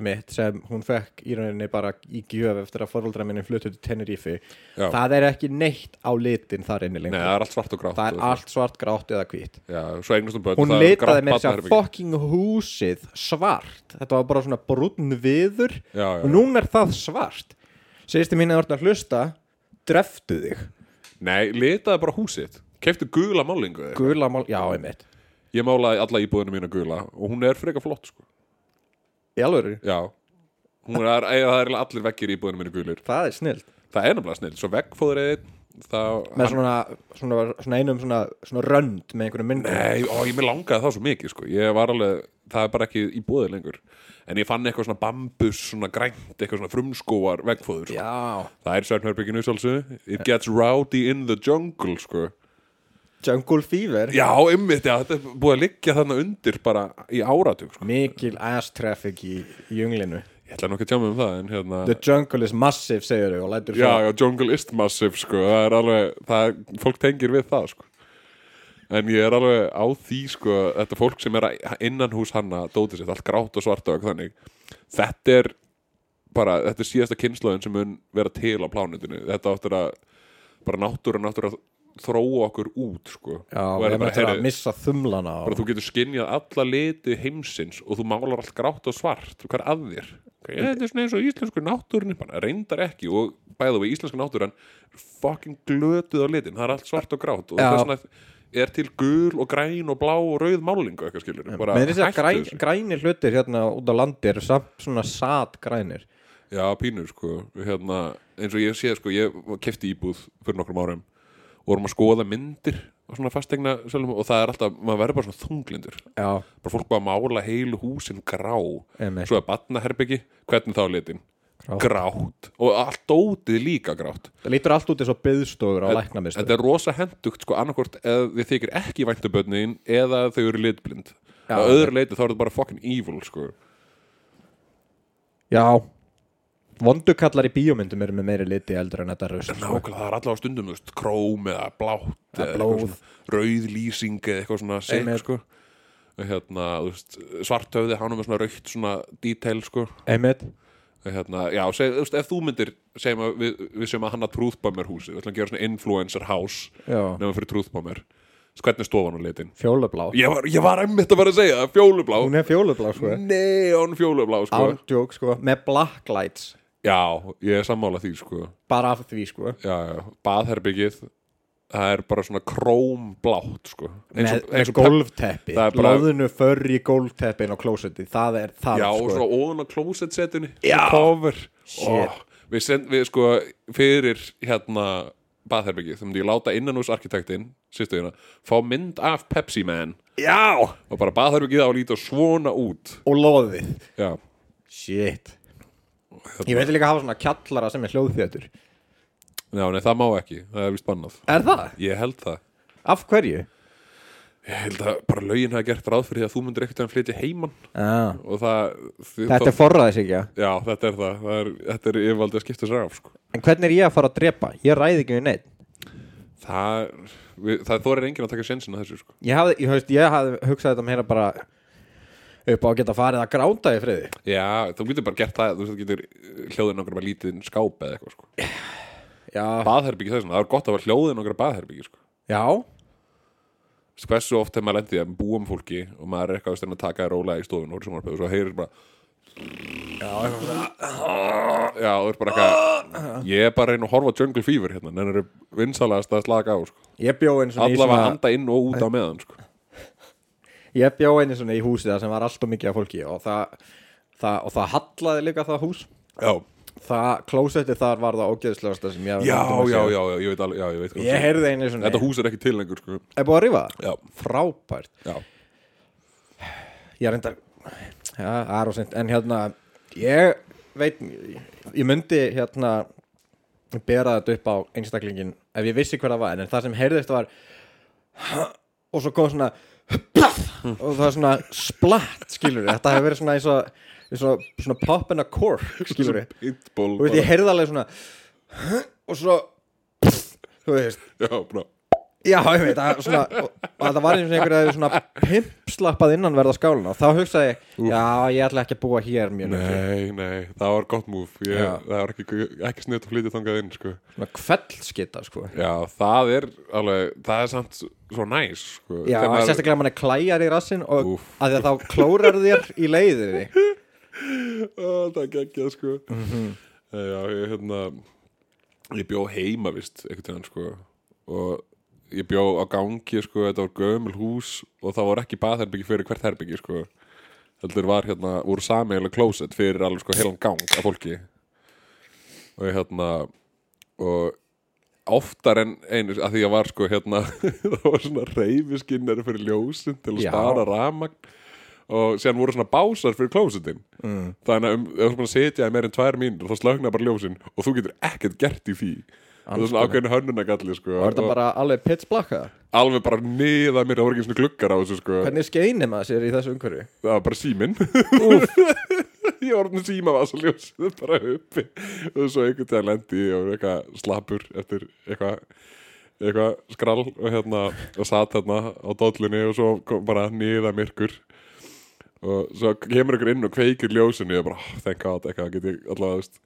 mitt sem hún fekk í rauninni bara í gjöf eftir að fóröldra minni fluttu til Tenerife. Já. það er ekki neitt á litin þar inni Nei, lengur það er allt svart og grátt það er allt svart, grátt eða hvít hún litaði með þess að fucking húsið svart. Þetta var bara svona brúnn viður. Já, já. og núna er það svart. Sýsti mín að orðin að hlusta. Dreftu þig. Nei, litaði bara húsið Kefti gula málingu gula mál, já, einmitt. Ég málaði alla íbúðinu mína gula og hún er frekar flott sko. í alveg, Já. Hún er, það er allir veggir í íbúðinu mínu gulir. Það er snill Það er nefnilega snill, svo veggfóðrið þá með svona, svona, svona einum svona, svona rönd með einhverjum myndum. Nei, ó, ég mér langaði það svo mikið sko. Ég var alveg, það er bara ekki í búið lengur. En ég fann eitthvað svona bambus Svona grænt, eitthvað svona frumskóar veggfóður sko. já, Það er svefnherbygginu sjálfsög It gets rowdy in the jungle sko. Jungle Fever Já, ymmit, já, þetta er búið að liggja þarna undir bara í áratug sko. mikil ass traffic í, í junglinu Ég ætla ekki að tjá mig um það En hérna the jungle is massive, segir þau og lætur Já, svo já, jungle is massive sko. Það er alveg, það er, fólk tengir við það sko. En ég er alveg á því sko, Þetta fólk sem er innan hús hanna Dótið sitt, allt grátt og svart og þannig Þetta er bara Þetta er síðasta kynnslóðin sem mun vera til á plánutinu Þetta áttur að bara náttúra, náttúra þróa okkur út sko. Já, og er bara, eftir að heyri, missa þumlana bara þú getur skinjað alla liti heimsins og þú málar allt grátt og svart. Hvað er að þér? Okay, þetta er svona eins og íslensku náttúrunni bara reyndar ekki. Og bæða við íslensku náttúran er fucking glötuð á litin. Það er allt svart og grátt og Já. þess vegna er til gul og græn og blá og rauð málingu eitthvað skilur Með þess að græn, grænir hlutir hérna út á landi eru samt svona sat grænir Já, pínur sko. Hérna, eins og ég sé sko, ég kefti íbúð fyrir nokkrum árum og vorum að skoða myndir og svona fastegna og það er alltaf, maður verður bara svona þunglindur. Já, bara fólk bara mála heilu húsin grá. Einmitt. svo er batnaherbyggi, hvernig þá litin? Grátt. grátt. Og allt dótið líka grátt. Það lítur allt út eins og byðstofur á læknamistur þetta er rosa hendugt sko annarkvort eða þið þykir ekki væntabötnin eða þau eru litblind. Á öðru leiti þá er þetta bara fucking evil sko. Já Vondukallar í bíómyndum eru með meiri liti eldur en þetta rusl sko. nákvæmlega það er allavega stundum veist, króm eða blátt Eða eða blóð. eitthvað svona rauð lýsing eða eitthvað svona Einmitt. sko. Hérna, svartöfði hann með svona raukt svona detail sko. Einmitt. Hérna, já, seg, veist, ef þú myndir segjum að við, við segjum að hanna Truthbomber húsi við ætlum að gera svona influencer house nefnum fyrir Þess, hvernig er stofan á litin? fjólublá. Ég var, ég var einmitt að fara að segja, fjólublá. Hún er fjólublá sko. Neon fjólublá, sko. Ándjók sko. Með black lights Já, ég er sammála því, sko. Bara af því sko. Já, já, baðherbyggið það er bara svona krómblátt, sko. Eins og- eins og gólfteppi bara- Lóðinu för í gólfteppin og klósetti Það er það Já, og sko svona óðan á klósetsetunni Já. Oh, Við send, við sko fyrir hérna baðherbyggið, myndi ég láta innanúsarkitektin sýstuðina, fá mynd af Pepsi Man. Já. Og bara baðherbyggið á að líta svona út. Og loðið. Já, Shit Ég veit líka að hafa svona kjallara sem er hljóðþétur Já nei, það má ekki, það er vist bannað Er það? Ég held það Af hverju? Ég held að bara lögin hafa gert ráð fyrir því að þú myndir ekkert að flytja heiman Ah. og það því, Þetta er forræðis ekki Já, þetta er það, það er, Þetta er yfirvaldi að skipta sér af sko. En hvernig er ég að fara að drepa? Ég ræði ekki við neitt Það, við, það þorir enginn að taka sjensin að þessu sko. Ég hafði, ég, ég hafði hugsað þetta meira bara upp á að geta farið að gráta í friði Já, þú getur bara gert það Þú getur hljóðin okkur bara lítið skáp eða eitthvað sko. Já, Baðherbyggi þessum, það er gott að vera hljóðin okkur baðherbyggi sko. já, Hversu oft hefur maður lendið að búum fólki og maður er eitthvað að taka þér rólega í stofun og svo heyrir bara Já, þú er bara eitthvað Ég er bara reyna að horfa Jungle Fever hérna en það eru vinsalast að slaka á sko. svona Allavega svona handa inn og út á meðan sko. Ég bjó einu svona í húsi það sem var allt og mikið af fólki og það, það, og það hallaði líka það hús. Já, Það, klósetti þar var það ógeðslegasta sem ég hafði já, já, já, já, ég veit alveg, já, ég veit hvað Ég heyrði einu svona Þetta hús er ekki til lengur, sko. Er búið að rífa það? Já, Frábært. Já, Ég reyndar Já, það er ósint En hérna Ég veit Ég myndi hérna Bera þetta upp á einstaklingin Ef ég vissi hver það var En það sem heyrðist var Og svo kom svona Og það var svona splatt Skilur Þetta hefur verið svona eins og og Svona pop and a cork Skilur Pitbull Og ég heyrði alveg svona Og svo Þú veist. Já, bara Já, ég veit, það, svona, og það var eins og einhver að svona pimpslappað innanverða skálina og þá hugsaði ég, já, ég ætla ekki að búa hér mjög lengi. Nei, nei, það var gott múf. Það var ekki, ekki sniðt að flytja þangað inn, sko Svona kveldskita, sko. Já, það er alveg, það er samt svo næs, sko Já, maður- sérstaklega að mann er klæjar í rassin og Úff. að því að þá klórar þér í leiðinni. Ó, Það er geggjað, sko Mhm. Já, ég, hérna Ég bjó heima, vist, einhvern tíðan, sko Og ég bjó á gangi, sko Þetta var gömul hús Og það voru ekki baðherbyggi fyrir hvert herbyggi, sko. Heldur var, hérna, voru sameiginlega klósett Fyrir alveg, sko, heilan gang af fólki. Og ég, hérna Og oftar en einu að því að var sko hérna það var svona reyfiskinnari fyrir ljósin til að Já. spara rafmagn. Og síðan voru svona básar fyrir klósitin mm. þannig að um, ef þú setja í meir en tvær mínútur þá slögna bara ljósin og þú getur ekkert gert í því og svona ákveðin hönnunagalli sko. Og er þetta bara alveg pitch black eða? alveg bara niða mér, það voru ekki svona gluggar á þessu sko. Hvernig skeinir maður sér í þessu umhverju? það var bara síminn. Ég var orðin síma var svo ljósið bara uppi. Og svo einhvern veginn lendi ég og eitthvað slappur eftir eitthvað eitthvað skrall og hérna og satt hérna á dollunni og svo kom bara niða myrkur. Og svo kemur ykkur inn og kveikir ljósinu og bara, oh, thank god, eitthvað get ég allavega, veist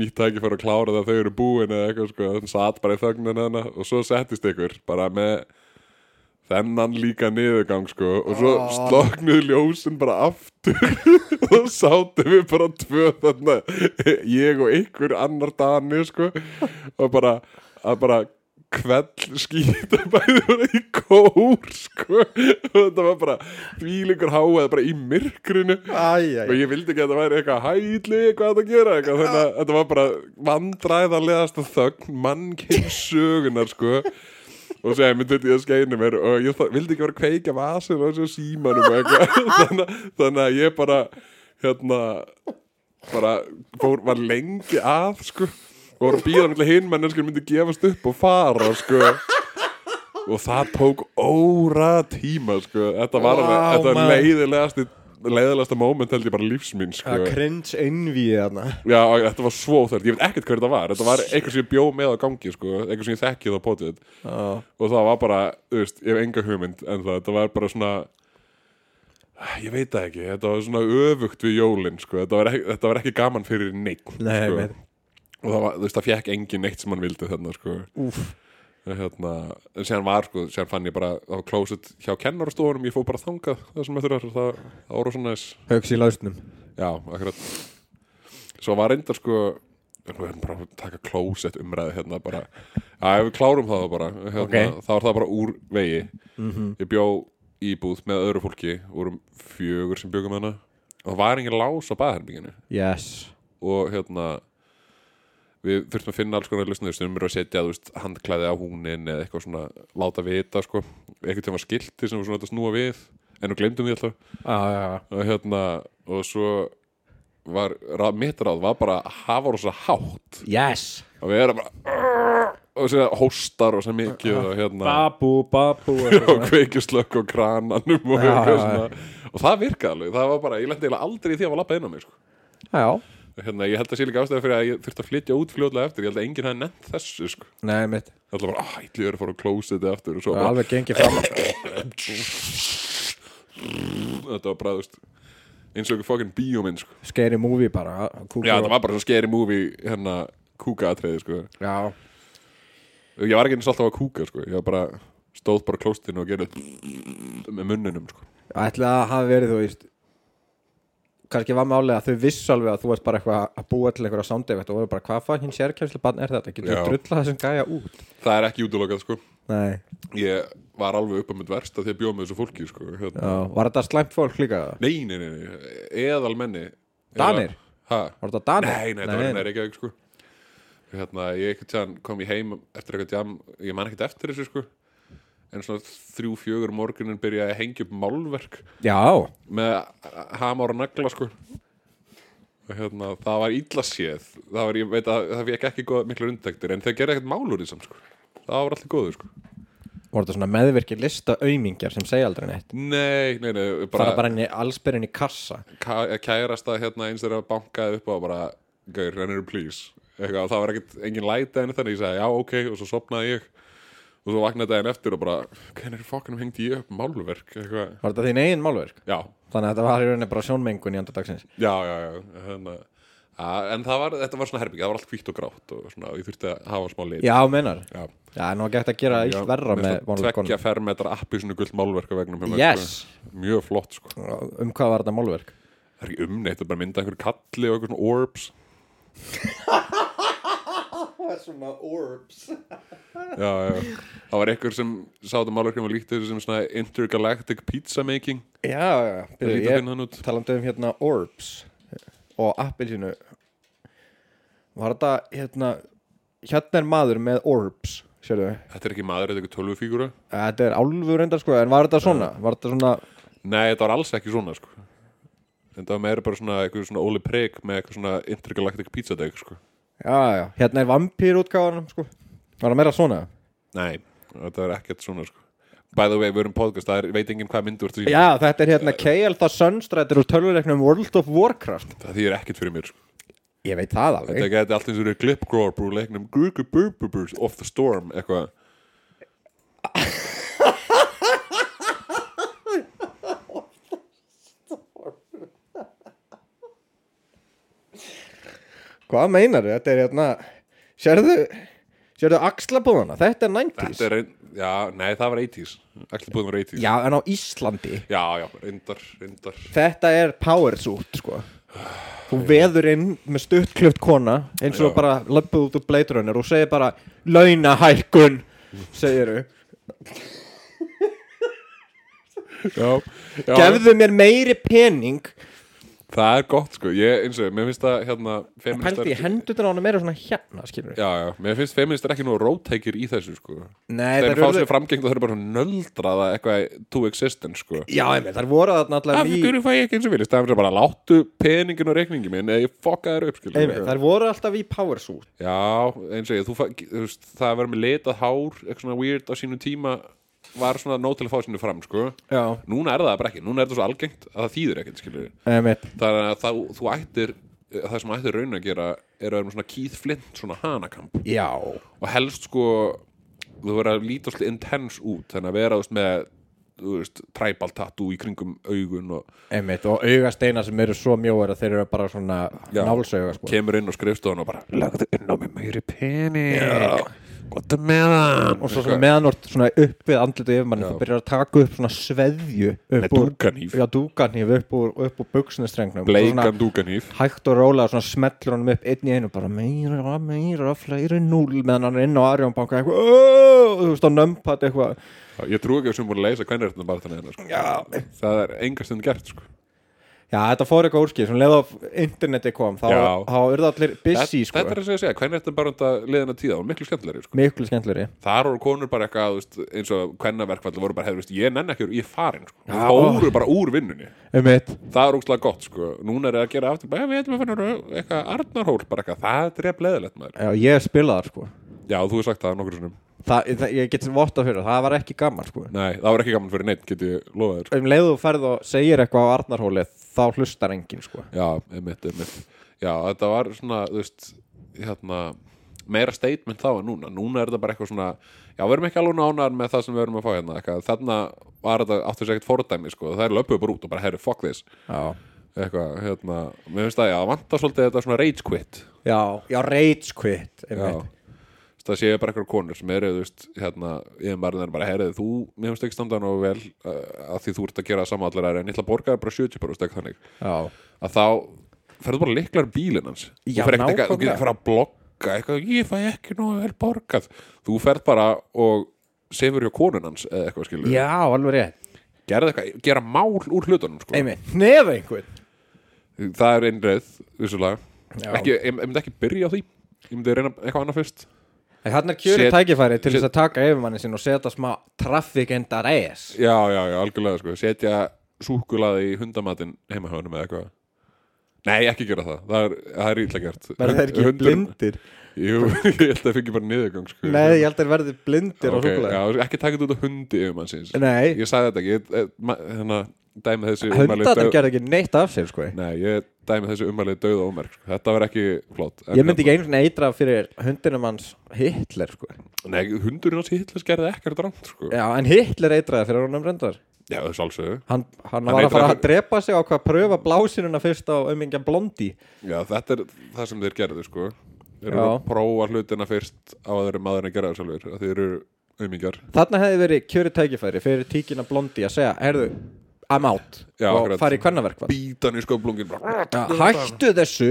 nýtt tækifæri að klára það að þau eru búin eða eitthvað sko, þannig satt bara í þögnin hana og svo settist ykkur bara með þennan líka niðurgang sko. Og svo Ah. sloknuðu ljósin bara aftur og sátum við bara tvö þarna ég og ykkur annar dani sko. Og bara að bara kveld skýta bæði bara í kór sko. Og þetta var bara fílingur háað bara í myrkrinu. Æj, og ég vildi ekki að þetta væri eitthvað hæli hvað þetta gera eitthvað. Þannig að þetta var bara vandræðarlegasta þögn mannkynnsögunar sko. Og segja mér þetta ég að skeinu mér. Og ég vildi ekki vera að kveikja vasin og þessu símanum eitthvað. Þannig, að- þannig að ég bara hérna bara fór, var lengi að sko og voru að býða með hinn menneskir myndi gefast upp og fara sko og það tók óra tíma sko þetta var alveg, Vá, þetta var maður. leiðilegasti leiðilegasta moment held ég bara lífsmín sko. Það cringe innvíð þarna Já, og þetta var svo þörd, ég veit ekkert hver þetta var Þetta var eitthvað sem ég bjó með á gangi sko, Eitthvað sem ég þekkið á potið Já. Og það var bara, þú veist, ég hef enga hugmynd En það, þetta var bara svona Ég veit það ekki Þetta var svona öfugt við jólin sko. þetta, var ekki, þetta var ekki gaman fyrir neitt Nei, sko. veit. Og það var, veist, það fekk engin neitt sem hann vildi þarna sko. Hérna, En síðan var, sko, síðan fann ég bara á klósett hjá kennarastofunum Ég fór bara þangað það sem eftir þar Það, það voru svona þess Hauks í lausnum. Já, akkurat. Svo var reyndar sko Við erum bara að taka klósett umræði hérna bara. Já, ef við klárum það bara hérna, Ok. þá var það bara úr vegi. Mhm. Ég bjó íbúð með öðru fólki vorum fjögur sem bjögum hana og það var engin lás á baðherbygginu Yes. Og hérna við þurftum að finna alls konar lausnir sem eru að setja veist, handklæði á húnin eða eitthvað svona láta vita sko. Eitthvað tíma skilti sem var svona að snúa við en nú glemdum við alltaf. Já, já og hérna og svo var ráð, mitt ráð var bara hafa rosa hátt. Yes. Og við erum bara og sér hóstar og sem mikið og hérna Babu, babu og kveikjuslökk og krananum og, eitthvað já, svona. og það virkaði alveg. Það var bara, ég lendi eiginlega aldrei í því að var lappað inn á mig sko. Já hérna, ég held að sé líka ástæða fyrir að ég þurfti að flytja út fljóðlega eftir, ég held að enginn hefði nefnt þessu sko. Nei, mitt það var bara, ah, ég er að fara á klósiti aftur og svo bara, alveg gengið fram þetta var bara, þú veist eins og ykkur fokkin bíóminn sko. Scary movie bara kúkur já, það var bara svona scary movie hérna, kúkaatriði sko. Já ég var ekki eins og alltaf að kúka sko. ég var bara, stóð bara klóstinu og gerði með munninum sko. Ætli að hafi verið, þú veist kannski var málega að þau vissu alveg að þú varst bara eitthvað að búa til einhverja soundeffekt og voru bara hvað fann hinn sérkjæmslega barn er þetta, getur þú drulla þessum gæja út það er ekki útilokað sko. Nei, ég var alveg upp á mitt versta því að bjóða með þessu fólki sko. hérna. já, var þetta slæmt fólk líka? nei, nei, nei, nei, eðal menni Danir? ha? Var þetta Danir? nei, nei, það var nei, ekki sko. hérna, ég séðan kom ég heim eftir eitthvað jam ég man ekkert eftir þessu sko. En svona þrjú, fjögur morgunin byrja að hengja upp málverk Já, með hamar og nagla sko. Og hérna, það var illa séð. Það var, ég veit að það fekk ekki góð, miklu undektir en þeir gerði ekkert málur í samt sko. Það var allir góður sko. Voru þetta svona meðvirkir lista aumingjar sem segja aldrei neitt? Nei, nei, nei, bara, bara, bara í allsbyrjun í kassa. Ka- kærasta hérna eins þeirra bankaði upp á bara, gaur, rennir please. Eitthvað, og það var ekkert engin læti en þannig ég sagði já, ok, og svo sopnaði ég og svo vaknaði daginn eftir og bara hvernig er fokkanum hengdi ég upp málverk? Eitthvað, Var þetta þín eigin málverk? já, Þannig að þetta var í rauninni bara sjónmengun í andadagsins já, já, já. Hérna, að, en það var, þetta var svona herbygg það var allt hvítt og grátt og, svona, og ég þurfti að hafa smá lit. Já, mennar já. Já, nú ekki hægt að gera illt verra með tvekja málverkunum. fermetra appi svona gullt málverk Yes. sko. mjög flott sko. Um hvað var þetta málverk? það er ekki umneitt að bara mynda einhver kalli og einhver svona orbs Svona orbs. Já, já. það var einhver sem sá þetta málverkjum og líkti þessu sem svona intergalactic pizza making. Já, já, það byrju, ég talandi um hérna orbs og appelsínu. Var þetta hérna Hérna er maður með orbs Sérðu? Þetta er ekki maður, þetta er ekki tölvufígura Þetta er álfur reyndar sko En var þetta svona? Var þetta svona nei, þetta var alls ekki svona sko. Þetta var meira bara svona eitthvað svona Óli Preg með eitthvað svona intergalactic pizza deg sko Já, já. Hérna er vampýr útgáðan sko. Var það meira svona? nei, þetta var ekkert svona sko. By the way, við erum podcast, það er, veit enginn hvað myndu Já, þetta er hérna Kale the Sunstrættir úr tölvuleiknum World of Warcraft. Það þýðir ekkert fyrir mér sko. Ég veit það alveg. Þetta geti allt eins og eru Glipgrór brú leiknum Gugubububurs Off the Storm eitthvað Hvað meinar Þetta er hérna Sérðu Sérðu axlabúðana Þetta er 90s Þetta er ein, já, nei, það var 80s Ætli búin var 80s Já, en á Íslandi. Já, já, reyndar, reyndar. Þetta er power suit sko. Þú veður inn með stuttklöft kona eins og Já. bara löpuð út úr bleiturunir og segir bara launahækkun segiru Já, já. Gefðu mér meiri pening það er gott sko. Ég, eins og, mér finnst það hérna Pældi í hendutur á hana meira svona hérna skilur Já, já, mér finnst feministar ekki nú rótækir í þessu sko. Nei, Þeir það fá eru sér framgengt og þeir eru bara nöldraða eitthvað to existence sko. Já, einmitt, þar voru allar Af í hverju fæ ég ekki eins og vilja Það er bara láttu peningin og reikningi minn eða ég fokka þér upp skilur einmitt, þar voru alltaf í power suit. Já, eins og ég, þú, þú veist, það var svona nóg til að fá sínu fram, sko. Já, Núna er það bara ekki, núna er það svo algengt að það þýðir ekkert, er að það, þú ættir, það sem ættir raun að gera er að vera svona Keith Flint, svona hanakamp. Já, Og helst, sko, þú verður að líta svolítið intense út, þannig að vera, veist, með, tribal tattoo í kringum augun og og augasteina sem eru svo mjóir að þeir eru bara svona Já. nálsauga sko kemur inn á skrifstofan og bara lagðu inn á mig meiri pening. Gott með hann. og svo svona meðanort svona upp við andlitu yfirmanni þú byrjar að taka upp svona sveðju Með úr, dúkaníf. já, dúkaníf upp úr, upp úr buksnistrengnum Bleikan dúkaníf. hægt og rólega svona smellur honum upp einn í einu bara meira, meira, fleiri núl meðan hann er inn á Arjónbanka eitthvað "Åh", þú veist á nömpat eitthvað Ég trú ekki að sem búin að leysa hvernig þetta bara þannig sko. Það er enga stund gert sko. Já, þetta fór eitthvað úrskið sem leið á interneti kom þá, þá urðu allir busy sko, þetta er að segja, hvernig þetta bara þetta liðina tíða? Miklu skemmtilegri sko. miklu skemmtleri Þar voru konur bara eitthvað veist, eins og hvernaverkvalli voru bara, hefur, veist, ég nenn ekki, ég er farin sko. Já. Fóru bara úr vinnunni. Um mitt, Það er úkslega gott sko. Núna er það að gera aftur, bara, við ætlum að finna eitthvað Arnarhól, bara eitthvað, það er dref leðilegt maður. Já, ég sko. Já, þú hefur sagt það nokkur sinnum það, það, ég get votta fyrir það, það var ekki gaman sko. Nei, það var ekki gaman fyrir neitt, get ég lofaði þér sko. um leiðu ferð og segir eitthvað á Arnarhóli þá hlustar enginn sko. Já, einmitt, einmitt. Já, þetta var svona, þú veist hérna, meira statement þá en núna. Núna er þetta bara eitthvað svona já, við erum ekki alveg nánar með það sem við erum að fá hérna eitthvað. þarna var þetta sér ekkert fordæmi sko. það er löpuð bara út og bara, herri, fuck this. Já, eitthvað, hérna, mér finnst að já, vantar svolítið þetta svona rage quit. Já, já rage quit já, það séu bara eitthvað konur sem eru, þú veist, hérna ég bara, bara, herrið, þú, mér finnst ekki standa nú vel uh, að því þú ert að gera sama allar en ég ætla að borga þér bara 70 bara, veist, þannig. Já, að þá ferðu bara liklar bílinn hans. Já, þú fer ekkert eitthvað, þú getur fyrir að blogga eitthvað, ég fæ ekki nú vel borgað. Þú ferð bara og sefur hjá konun hans eða eitthvað skilur já, alveg rétt. Gerðu eitthvað, gera mál úr hlutunum sko. einmitt, nefa einhvern. Það er einreið, vissulega. Já. ekki, ég, ég myndi ekki byrja á því. Ég myndi reyna eitthvað annað fyrst en hann er kjörið tækifæri til þess að taka yfirmanni sinn og setja smá traffic and ass. Já, já, já, algjörlega sko. setja súkulaði í hundamatinn heima hjá honum eða eitthvað. Nei, ekki gera það, það er, það er ítla gert. Verður þeir ekki Hundurinn- blindir? Jú, ég held að það fengi bara niðurgang sko. nei, ég held að þeir verði blindir Ok, og súkulega já, ekki taka þetta út á hundi yfir mannsins nei, Ég sagði þetta ekki. Ég, eh, ma- hérna, dæmi þessi ummæli hundarnir dauð- gerði ekki neitt af sér sko. Nei, ég dæmi þessi umælið döð og ómerk sko. Þetta var ekki flott En ég myndi ekki hérna- einu svona eitra fyrir hundinum hans Hitler sko. Nei, hundurinn hans Hitlers gerði ekkert rámt sko. já, en Hitler eitraði fyrir honum reyndar. Já, þessu alveg hann, hann Hann var að fara að drepa sig á hvað pröfa blásinuna fyrst á umingja blondi Já, þetta er það sem þeir gerðu sko. Þeir eru að prófa hlutina fyrst á að þeir eru maðurinn að gera það sjálfur Þeir eru aumingjar þarna hefði verið kjöri tækifæri fyrir tíkina blondi að segja, herðu, I'm out Já, og akkurat. fara í kvennaverkvað Bítan í sköflungin hættu þessu,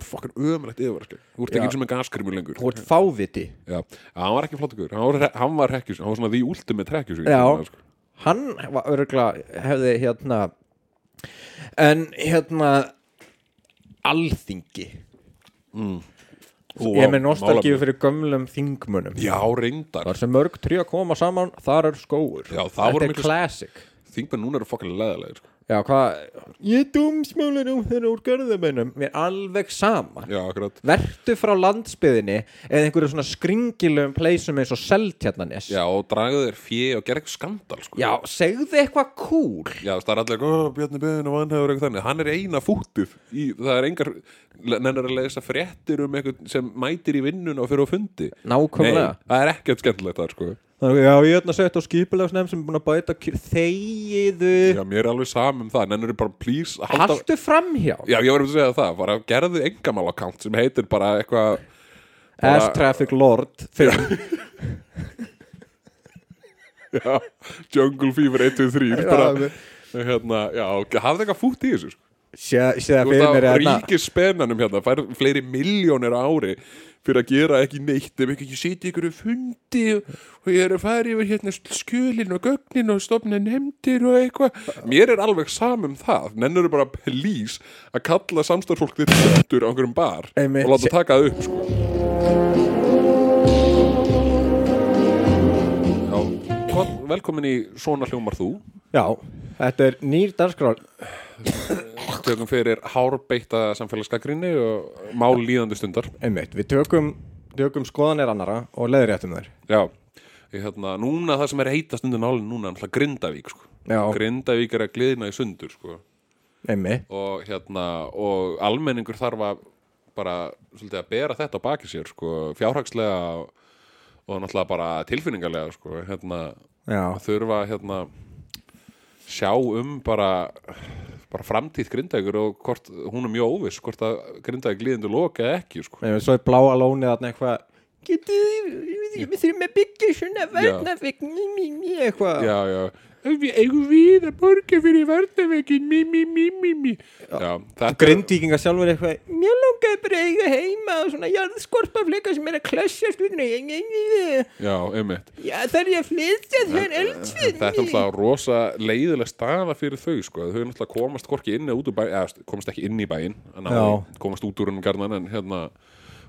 fokkar ömulegt yfirvarski Þú ert Já. ekki og með gaskrimur lengur. Þú ert fáviti. Já, hann var ekki flottugur Hann var, hann var hekkjus, hann var svona því ultimate hekkjus Já. hann var örgulega hefði hérna en hérna alþingi. Ég er með nostalgíu fyrir gömlum þingmunum Já, reyndar. Þar sem mörg trí að koma saman þar er skóur Já, það þetta voru er miklu- classic Þingmenn núna eru fokkar leðalegir sko. já hvað ég dúmsmálin um þeirra úr görðumennum mér er alveg sama. Já, akkurat. Vertu frá landsbyðinni eða einhverju svona skringilum pleysum eins og seltjarnanes Já, og dragðu þér fjö og gera eitthvað skandal sko. já segðu eitthvað cool Já, það er allir "Ó, Bjarni Böðin og vanhefur eitthvað þannig. Hann er eina fútið í, Það er engar, nennar að lesa fréttir um eitthvað sem mætir í vinnun og fyrir á fundi. Nei, nákvæmlega það er ekkert skemmtilegt þar sko. Þannig, já, ég er hérna sett á skipulagsnefn sem er búin að bæta þegiðu. Já, mér er alveg samum það, nennur bara please að halda Haltu framhjá Já, ég var um að segja það, bara gerðu engamál account sem heitir bara eitthvað bara- Ass Traffic Lord 5 Já, Jungle Fever 1, 2, 3 Já, bara, hérna, já, hafði eitthvað fútt í þessu Þú mér að hérna ríkis spennanum hérna fær fleiri miljónir á ári fyrir að gera ekki neitt. Ef ekki sitja ykkur fundi og ég er að fara yfir hérna skjölin og gögnin og stopna nefndir og eitthvað. Mér er alveg samum það. Nennur bara please að kalla samstarfsfólk þitt föndur á einhverjum bar Einmitt. og láta taka það upp sko. Já, velkomin í Svona hljómar þú. Já, þetta er nýr dagskrár tökum fyrir hárbeitta samfélagsgagrinni og mál líðandi stundar. Einmitt, við tökum, tökum skoðanir annara og leðréttum þær. Já, ég, hérna, núna það sem er heitast undir nálinn núna er Grindavík sko. Grindavík er að gliðna í sundur sko. Og, hérna, og almenningur þarf að bara svolítið að bera þetta á baki sér sko, fjárhagslega og, og náttúrulega bara tilfinningarlega sko, hérna, þurfa hérna, sjá um bara, bara framtíð Grindavíkur og hvort, hún er mjög óviss hvort að Grindavík gliðindu loka eða ekki sko. Einmitt, svo er bláa lónið þarna eitthvað Getið, við þurfum að byggja svona varnavegn eitthvað. Já, já. Við eigum við að borga fyrir varnavegin mi, mi, mi, mi, mi Já, þetta Grindvíkinga sjálfur eitthvað Mér langaði bara að eiga heima og svona jarðskorpafleika sem er að klössja stundinu Já, einmitt. Já, þarf ég að flytja þér eldsvið Þetta er náttúrulega rosa leiðileg staða fyrir þau sko. Þau er náttúrulega komast hvorki inn eða út úr bæin eða komast ekki inn í bæin að komast út úr hennum garnan en hérna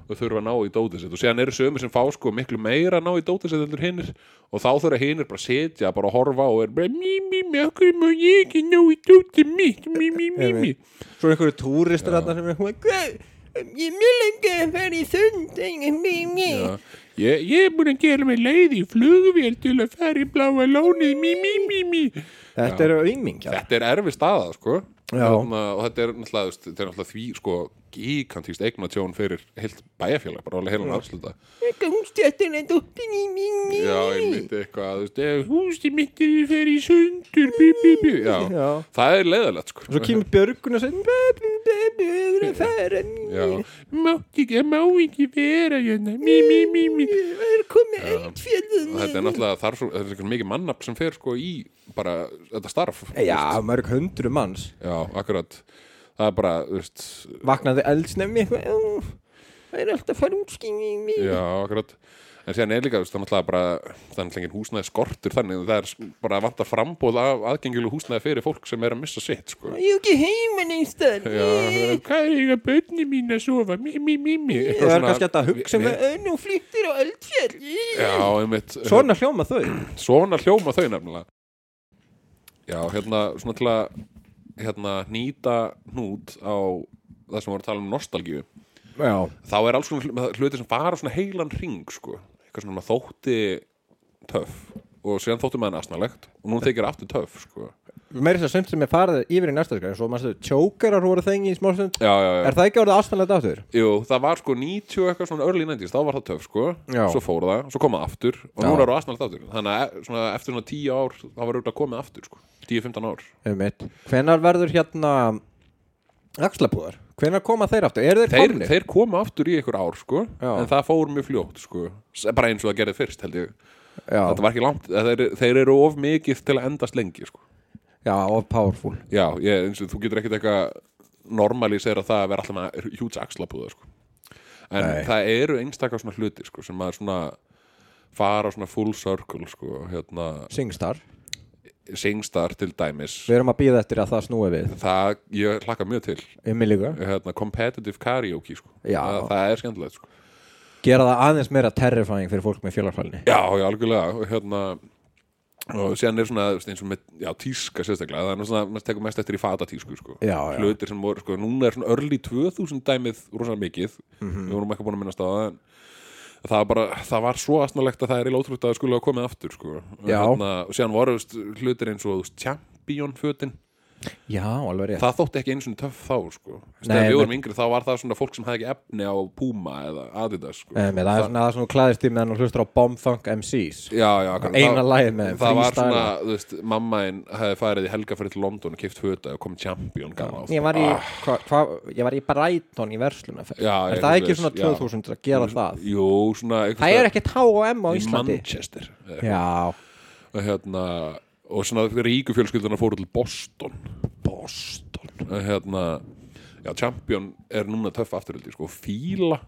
þau þurfa að ná í dótið sitt. Og síðan eru sömur sem fá sko miklu meira að ná í dótið sitt heldur hinnir og þá þurfa hinnir bara að setja bara að horfa og er bara mí, mí, mí, okkur má ég ekki ná í dótið mitt? Mí, mí, mí, mí. Svo er einhverju túristur þarna sem er Hvað? Ég er mjög lengi að fara í sund. Ég, ég er búin að gera mig leið í flugvél til að fara í bláa lónið mí, mí, mí, mí. Þetta eru auðmingjar Þetta er erfi staða, sko. Já. Og þetta er náttúrulega því, sko gigantíst eignatjón fyrir heilt bæjarfélag, bara alveg heilan afsluta Gangstjættin er dóttin í minni. Já, einmitt eitthvað, þú veist, ef húsi mitt er fyrir í sundur, bí, bí, bí Já, Já. það er leiðalegt, sko. Svo kemur Björgun og segir mátti ekki, má ekki vera hérna, mí, mí, mí, mí. Það er þetta er náttúrulega svo, þetta er mikið mannafn sem fer sko í bara þetta starf Já, mörg hundru manns. Já, akkurat það er bara, þú veist, Vaknaði eldsnefni eitthvað "Já, Það er alltaf að fara út skýni já, akkurat. En síðan er líka, það er náttúrulega bara það náttúrulega engin húsnæði skortur þannig það er bara vantar frambóð af aðgengilu húsnæði fyrir fólk sem er að missa sitt sko. Ég er ekki heima neistar já, hvað er eiga bönni mín að sofa mí, mí, mí, mí Það er kannski að hugsa Við- það Nú flýttir já, einmitt. Svona hljóma þau. Svona hljóma þau nefnilega. Já, hérna, svona til að hérna, nýta hnút á það sem voru að tala um nostalgíu. Já. Þá er alls svona hluti sem fara svona heilan ring sko, eitthvað svona þótti töff og síðan þótti maður asnalegt og nú þykir aftur töff sko. Meiri þess að sumt sem er farið yfir í næsta skræð Svo maður segir Tjókarar voru þengi í smálstund já, já, já, Er það ekki orðið ástæðanlega aftur? jú, það var sko 90 og eitthvað svona early 90s, þá var það töff sko Já. svo fór það, svo kom það aftur og nú er það asnalegt aftur þannig að e- svona, eftir svona 10 ár þá var auðvitað komið aftur sko, 10-15 ár Um Hvenar verður hérna Axlapúðar? Hvenar koma þeir aftur? Er þeir, þeir, komnir? þeir koma aftur í einhver ár sko Já. en það fór mjög fljótt sko bara eins og það gerði fyrst held ég Já, þetta var ekki langt, þeir, þeir eru of mikið til að endast lengi sko já, of powerful. Já, ég, eins og þú getur ekkert eitthvað normalísera það að vera alltaf með hjúts axlapúða sko. en Nei. það eru einstakar svona hluti sko, sem að svona fara svona full circle sko, hérna, Singstar. Singstar til dæmis. Við erum að býða eftir að það snúi við. Það, ég hlakka mjög til. Hérna, competitive karaoke sko. Það, það er skemmtilegt sko. Gera það aðeins meira terrifying fyrir fólk með fjölarfælni Já, já, algjörlega. Og hérna og síðan er svona eins og með já, tíska sérstaklega, það er svona, maður tekur mest eftir í fata tísku sko. Já, já. hlutir sem voru, sko, núna er svona early 2000 dæmið rosalega mikið, Mhm. við vorum ekki búin að minnast á það en það var bara, það var svo astnalegt að það er í lótrútt að það skulle hafa komið aftur sko. Hérna, og síðan voru veist, hlutir eins og champion fötin Já, alveg rétt það þótti ekki eins og töff þá sko. Nei, þegar við vorum yngri þá var það svona fólk sem hafði ekki efni á Puma eða Adidas sko. Um, það er svona það sem þú klæðist í meðan þú hlustur á Bombfunk MCs já, já. Eina Það- lagið með það var freestyle. svona, þú veist, mammainn hefði farið í helgafrið til London og kipt föta og kom champion gamla Ég var í, hva, hva, ég var í Brighton í verslunarferð Já, Er það ekki svona veist, já. 2000 að gera það? jú, svona Það er ekkert H&M á í Íslandi Manchester eða Já, og hérna og svona ríku fjölskylduna fóru til Boston Boston hérna já, Champion er núna töff afturöldi sko, Fíla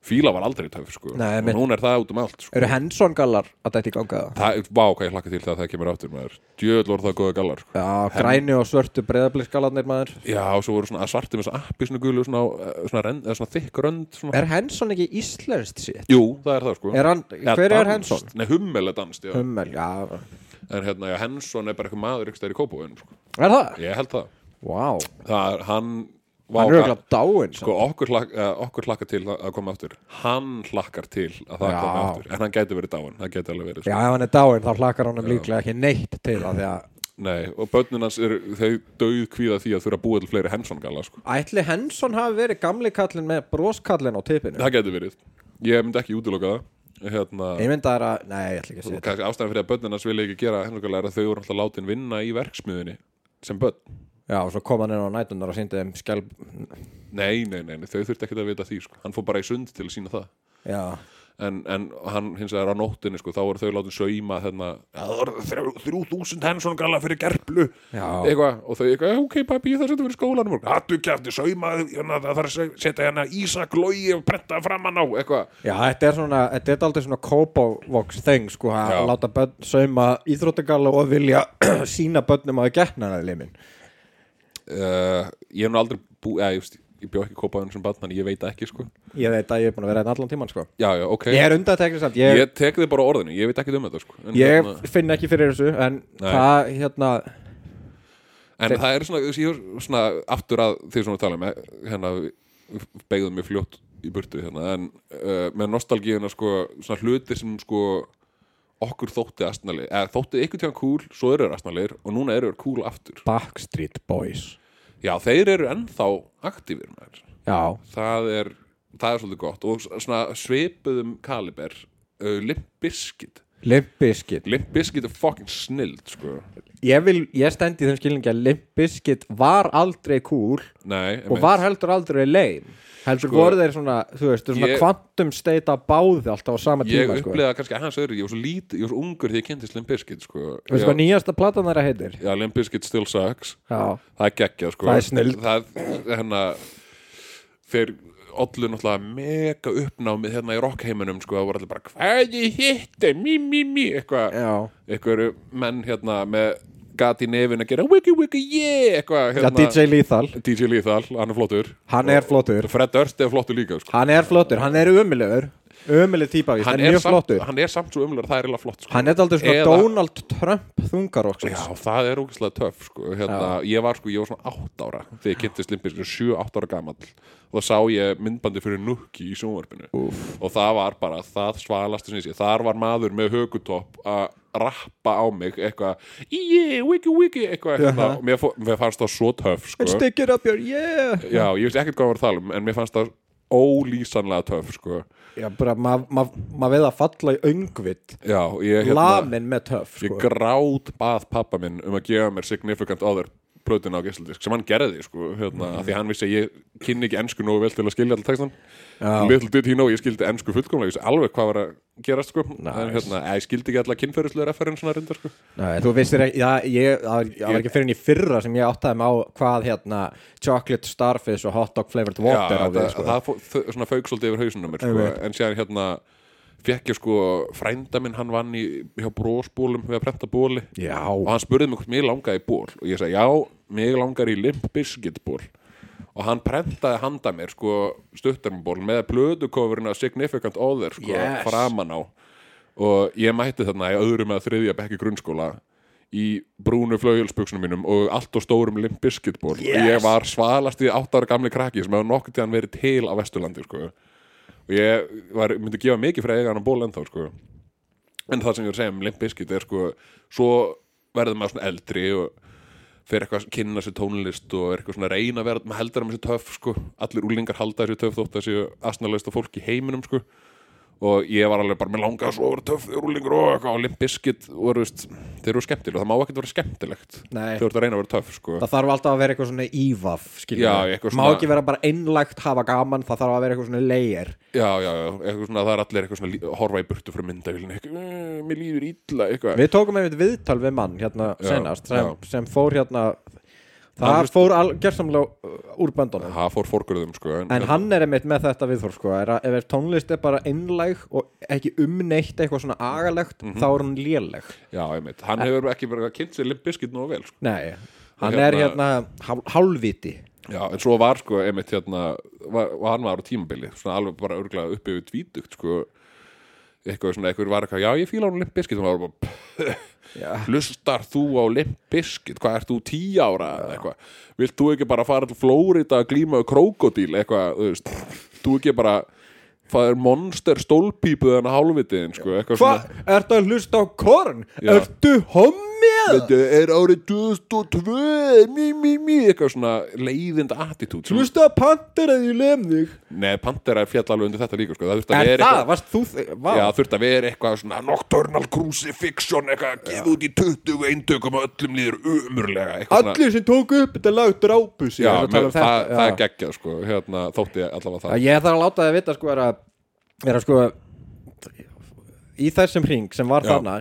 Fíla var aldrei töff sko Nei, og hún er það út um allt sko. eru Henson gallar að þetta í ganga það? það, vá hvað ég hlakka til það það kemur áttur maður djöðl voru það góða gallar sko. Já, græni og svörtu breyðabliksgallarnir maður já, og svo voru svona svarti með svona appi svona gulu, svona, eh, svona, rend, eða svona þykk rönd svona. Er Henson ekki íslenskt sitt? jú, það er það sko Er hann, Eða hver er danskt. Henson? Nei, Hummel er danst, já Hummel, já En hérna, já, Henson er bara eitthvað maður ykkur stæður í kópavöðin sko. Er það? Ég held það Vá, Það er, hann hann er auðvitað dáin Sko, okkur, hlak, okkur hlakkar til að koma aftur Hann hlakkar til að það Já. koma aftur En hann gæti verið dáin, það gæti alveg verið Já, sko. ef hann er dáin þá hlakkar hann líklega ekki neitt til það því að Nei, og börnin hans eru Þau döið kvíða því að þurfa að búa til fleiri Henson gala sko. Ætli Henson hafi verið gamli kallinn með broskallinn á tipinu Það gæti verið Ég myndi ekki útiloka það hérna, Ég myndi að er nei, ég ætla ekki að segja kannski ástæðan fyrir að börnin hans vilja ekki gera gala er að þau voru alltaf látin vinna í verksmiðunni sem börn. Já, og svo kom hann inn á nætunar og síndi þeim skelb Nei, nei, nei, nei, þau þurfti ekki að vita því sko. Hann fór bara í sund til að sína það. Já, en, en hann hins vegar á nóttinni sko, þá voru þau látið sauma þarna, "Ja, það voru þrjú, þúsund Henson gala fyrir gerplu eitthvað, og þau eitthvað, ok papi það setur fyrir skólanum hattu kæfti sauma hérna, það þarf að se- setja hérna Ísak logi og prenta framan á eitthvað Já, þetta er svona, þetta er aldrei svona Kópavox þeng, sko, að Já. láta börn sauma íþróttagalla og vilja sína börnum að getna það limin. uh, ég hef nú aldrei bú, eða, ég, veist, ég bjó ekki kópaðun sem barn þannig ég veit ekki sko Ég veit að ég er búin að vera einn allan tíman, sko. já, já, ok, Ég er undanteknir samt, ég, ég tek þið bara á orðinu ég veit ekki um þetta sko en, ég hérna, finn ekki fyrir þessu, en Nei. það, hérna, en það er svona, ég er svona aftur að því sem við talum hérna, við beigðum mig fljótt í burtu hérna, en uh, með nostalgíuna sko, svona hlutir sem sko okkur þótti astnali eða þótti ykkur tíðan cool, svo eru þeir astnalir og núna eru þeir cool aftur Backstreet Boys. Já, þeir eru ennþá aktífir það er það er svolítið gott. Og svona svipuðum kaliber uh, Limp Bizkit Limp Bizkit. Limp Bizkit er fucking snild sko. Ég vil, ég stend í þeim skilningi að Limp Bizkit var aldrei cool nei, og var heldur aldrei leim. Heldur Sko, voru þeir svona, þú veist, svona kvantum steita báði alltaf á sama ég tíma, sko. kannski aðeins öðru ég var svo lít, ég var svo ungur því ég kynntist Limp Bizkit sko. Veistu hvað nýjasta platan þeirra heitir? Já, Limp Bizkit still sucks Já, Það er geggjað sko Það er snilld. Það er hérna Þeir ollu náttúrulega mega uppnámið hérna í rockheiminum sko Það voru allir bara hvað ég hitti, mí, mí, mí Eitthvað, já. eitthvað eru menn hérna með gat í nefin að gera wiki, wiki, yeah Eitthvað, Já, hérna. DJ Lethal, DJ Lethal, hann er flottur. Hann er flottur. Fred Durst er flottur líka sko. Hann er flottur, hann er umiliður Umileg típa, víst, en er, mjög flottur. hann er samt svo umlega, það er eiginlega flott sko. Hann er aldrei svona Eða- Donald Trump þungarokksins Já, það er ógæslega töff sko. hérna, ég var sko, ég var svona 8 ára þegar ég kynntist Limpi, sko, 7-8 ára gamall. Og þá sá ég myndbandi fyrir Nukki í sjónvarpinu. Og það var bara það svalastu sem ég sé, þar var maður með högutopp að rappa á mig eitthvað, yeah, wiki wiki eitthvað, hérna, Jaha. og mér, mér fannst það svo töff sko. Stick it up your, yeah. Já, ég veist ekkert hvað það var að tala um en mér fannst það ólýsanlega töff sko. Já, bara maður ma, ma veið að falla í öngvitt ég hérna, Lamin með töff, ég sko grát bað pappa minn um að gefa mér significant other plötuna á gísladisk sem hann gerði sko, hérna, af því hann vissi að ég kynni ekki ensku nógu vel til að skilja alltaf textan Já. little did he know, ég skildi ensku fullkomlega ég vissi alveg hvað var að gerast sko. Nice. hérna, ég skildi ekki alla kynferðislega referensuna reyndar sko. Þú vissir ekki, já, ég, það var, það ekki fyrir en í fyrra sem ég áttaði mig á hvað hérna chocolate starfish og hot dog flavored water á það, við, sko. það fó- þau- svona fauk svolítið yfir hausunum mér, sko. En séðan hérna fekk ég sko frænda minn, hann vann í, hjá brósbólum við að prenta bóli Já, og hann spurði mig hvort mig langaði í ból og ég sagði já, mig langar í Limp Bizkit ból og hann prentaði handa mér sko stuttarmaból með blödukofurinn af Significant Other sko Yes. framan á. Og ég mætti þarna í öðrum eða þriðja bekki grunnskóla í brúnu flaugjölsbuxunum mínum og allt og stórum Limp Bizkit ból og ég Yes. var svalasti átt ára gamli krakki sem hefur nokkuð tíðan verið til á Vesturlandi sko og ég var, myndi gefa mikið fyrir að eiga hann ból ennþá sko. En það sem ég er að segja um Limp Bizkit er sko svo verður maður svona eldri og fyrir eitthvað að kynna sér tónlist og er eitthvað svona að reyna að vera maður heldur að maður sé töff sko. Allir úlingar halda þessi töff þótt að séu asnalösta fólk í heiminum sko og ég var alveg bara með langa svo töff úlingar og eitthvað. Og Limp Bizkit og þú þeir eru skemmtileg. Og það má ekkert vera skemmtilegt Nei. þeir eru að reyna að vera töff sko. Það þarf alltaf að vera eitthvað svona ívaf Já, eitthvað Má svona- ekki vera bara einlægt hafa gaman Það þarf að vera eitthvað svona layer. Já, já, svona, það er allir eitthvað svona horfa í burtu frá myndavélinu eitthvað, "Eh, mér líður illa eitthvað. Við tókum einmitt viðtal við mann hérna senast sem, sem fór hérna Það fór gersamlega uh, úr böndunum. Það fór fórgurðum sko En hann er einmitt með þetta viðþór sko. Er að ef tónlist er bara einlæg og ekki umneitt eitthvað svona agalegt Mhm. þá er hún léleg. Já, einmitt, hann hefur ekki verið að kynnt sér Limp Bizkit nú vel sko. Nei, hann hérna- er hérna hál, hálfviti. Já, en svo var sko einmitt hérna var, hann var á tímabili, svona alveg bara örgulega uppi við tvítugt sko eitthvað svona, eitthvað var eitthvað, já ég fíla hann Limp Bizkit. Og hann var bara, hlustar þú á Limp Bizkit, hvað ert þú tíu ára eða eitthvað, vilt þú ekki bara fara til Flórida að glíma við krókodíl eitthvað, þú veist, þú ekki bara það er monster stólpípu þannig hálfvitiðin, sko, eitthvað Hvað? Ertu að hlusta á korn? Já. Ertu hommið? Þetta er árið 2002 mí, mí, mí, eitthvað svona leiðinda attitút sem- Hlusta að panterað í lem þig Nei, Pantera er fjall alveg undir þetta líka sko. Það þurfti að Er vera það? eitthvað Varst þú þig? Vá Já, þurfti að vera eitthvað svona Nocturnal Crucifixion eitthvað, geð út í 20 eintökum og öllum líður umurlega eitthvað svona Allir sem tóku upp þetta lag drápu sig Já, Er að með, um það, það er geggjað sko, hérna, þótti ég allavega það Ég þarf að láta þið vita sko er að, er að sko í þessum hring sem var þarna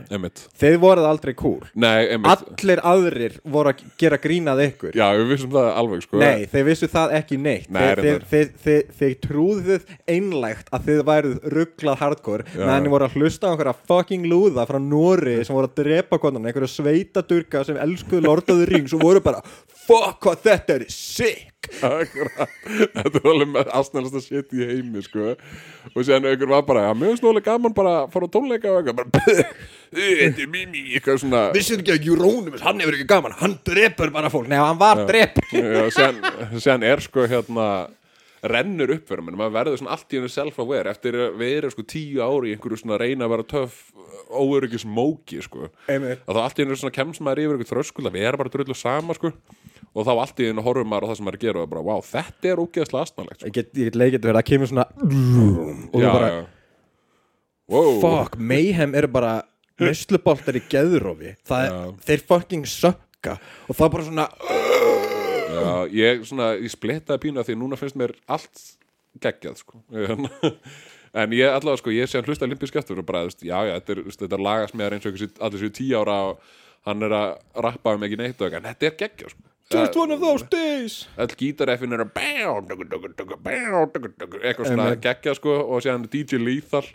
þið voruð aldrei cool Nei, Allir aðrir voru að gera grínað ykkur. Já, við vissum það alveg sko. Nei, þið vissu það ekki neitt. Nei, reyndar. þið, þið, þið trúðuð einlægt að þið væruð rugglað hardcore. Meðan þið voru að hlusta á einhverja fucking lúða frá Nóri sem voru að drepa konan einhverja sveitadurka sem elskuðu the Rings og voru bara fuck hvað þetta er sick. Þetta var alveg með aðsnælasta shit í heimi sko. Og séðan einhver var bara Já, nú alveg gaman bara að fara á tónleika og eitthvað. Bara, Þetta er mimi Eitthvað svona. Vissið ekki að Euronymous, hann hefur ekki gaman. Hann drepur bara fólk, nei hann var drepur Já, séðan, er sko hérna rennur upp fyrir mann maður verður svona allt í hennu self-aware eftir að vera sko tíu ári í einhverju svona reyna að vera töff óöryggis móki sko. Einmitt. að þá allt í hennu svona kemst maður yfir einhver þröskuld að vera bara drullu sama sko og þá allt í hennu horfum maður á það sem maður er að gera og bara, wow, þetta er ógeðslega astnalegt sko. Ég get, get verið að kemur svona og þú já, bara, já. Wow. fuck, Mayhem eru bara nösluboltar í geðrófi það er, þeir fucking sökka og það er bara svona Já, ég svona, ég splittaði pínu að því núna finnst mér allt geggjað sko en ég allavega sko, ég sé hann hlusta limpisk eftir og bara, þú veist, já, já, þetta er, þú veist, þetta er lagast með eins og einhver sé- allir séu tíu ára og hann er að rappa um ekki neitt og eitthvað, en þetta er geggjað sko just one of those days. All gítareffin er að eitthvað svona geggjað sko og síðan DJ Lethal.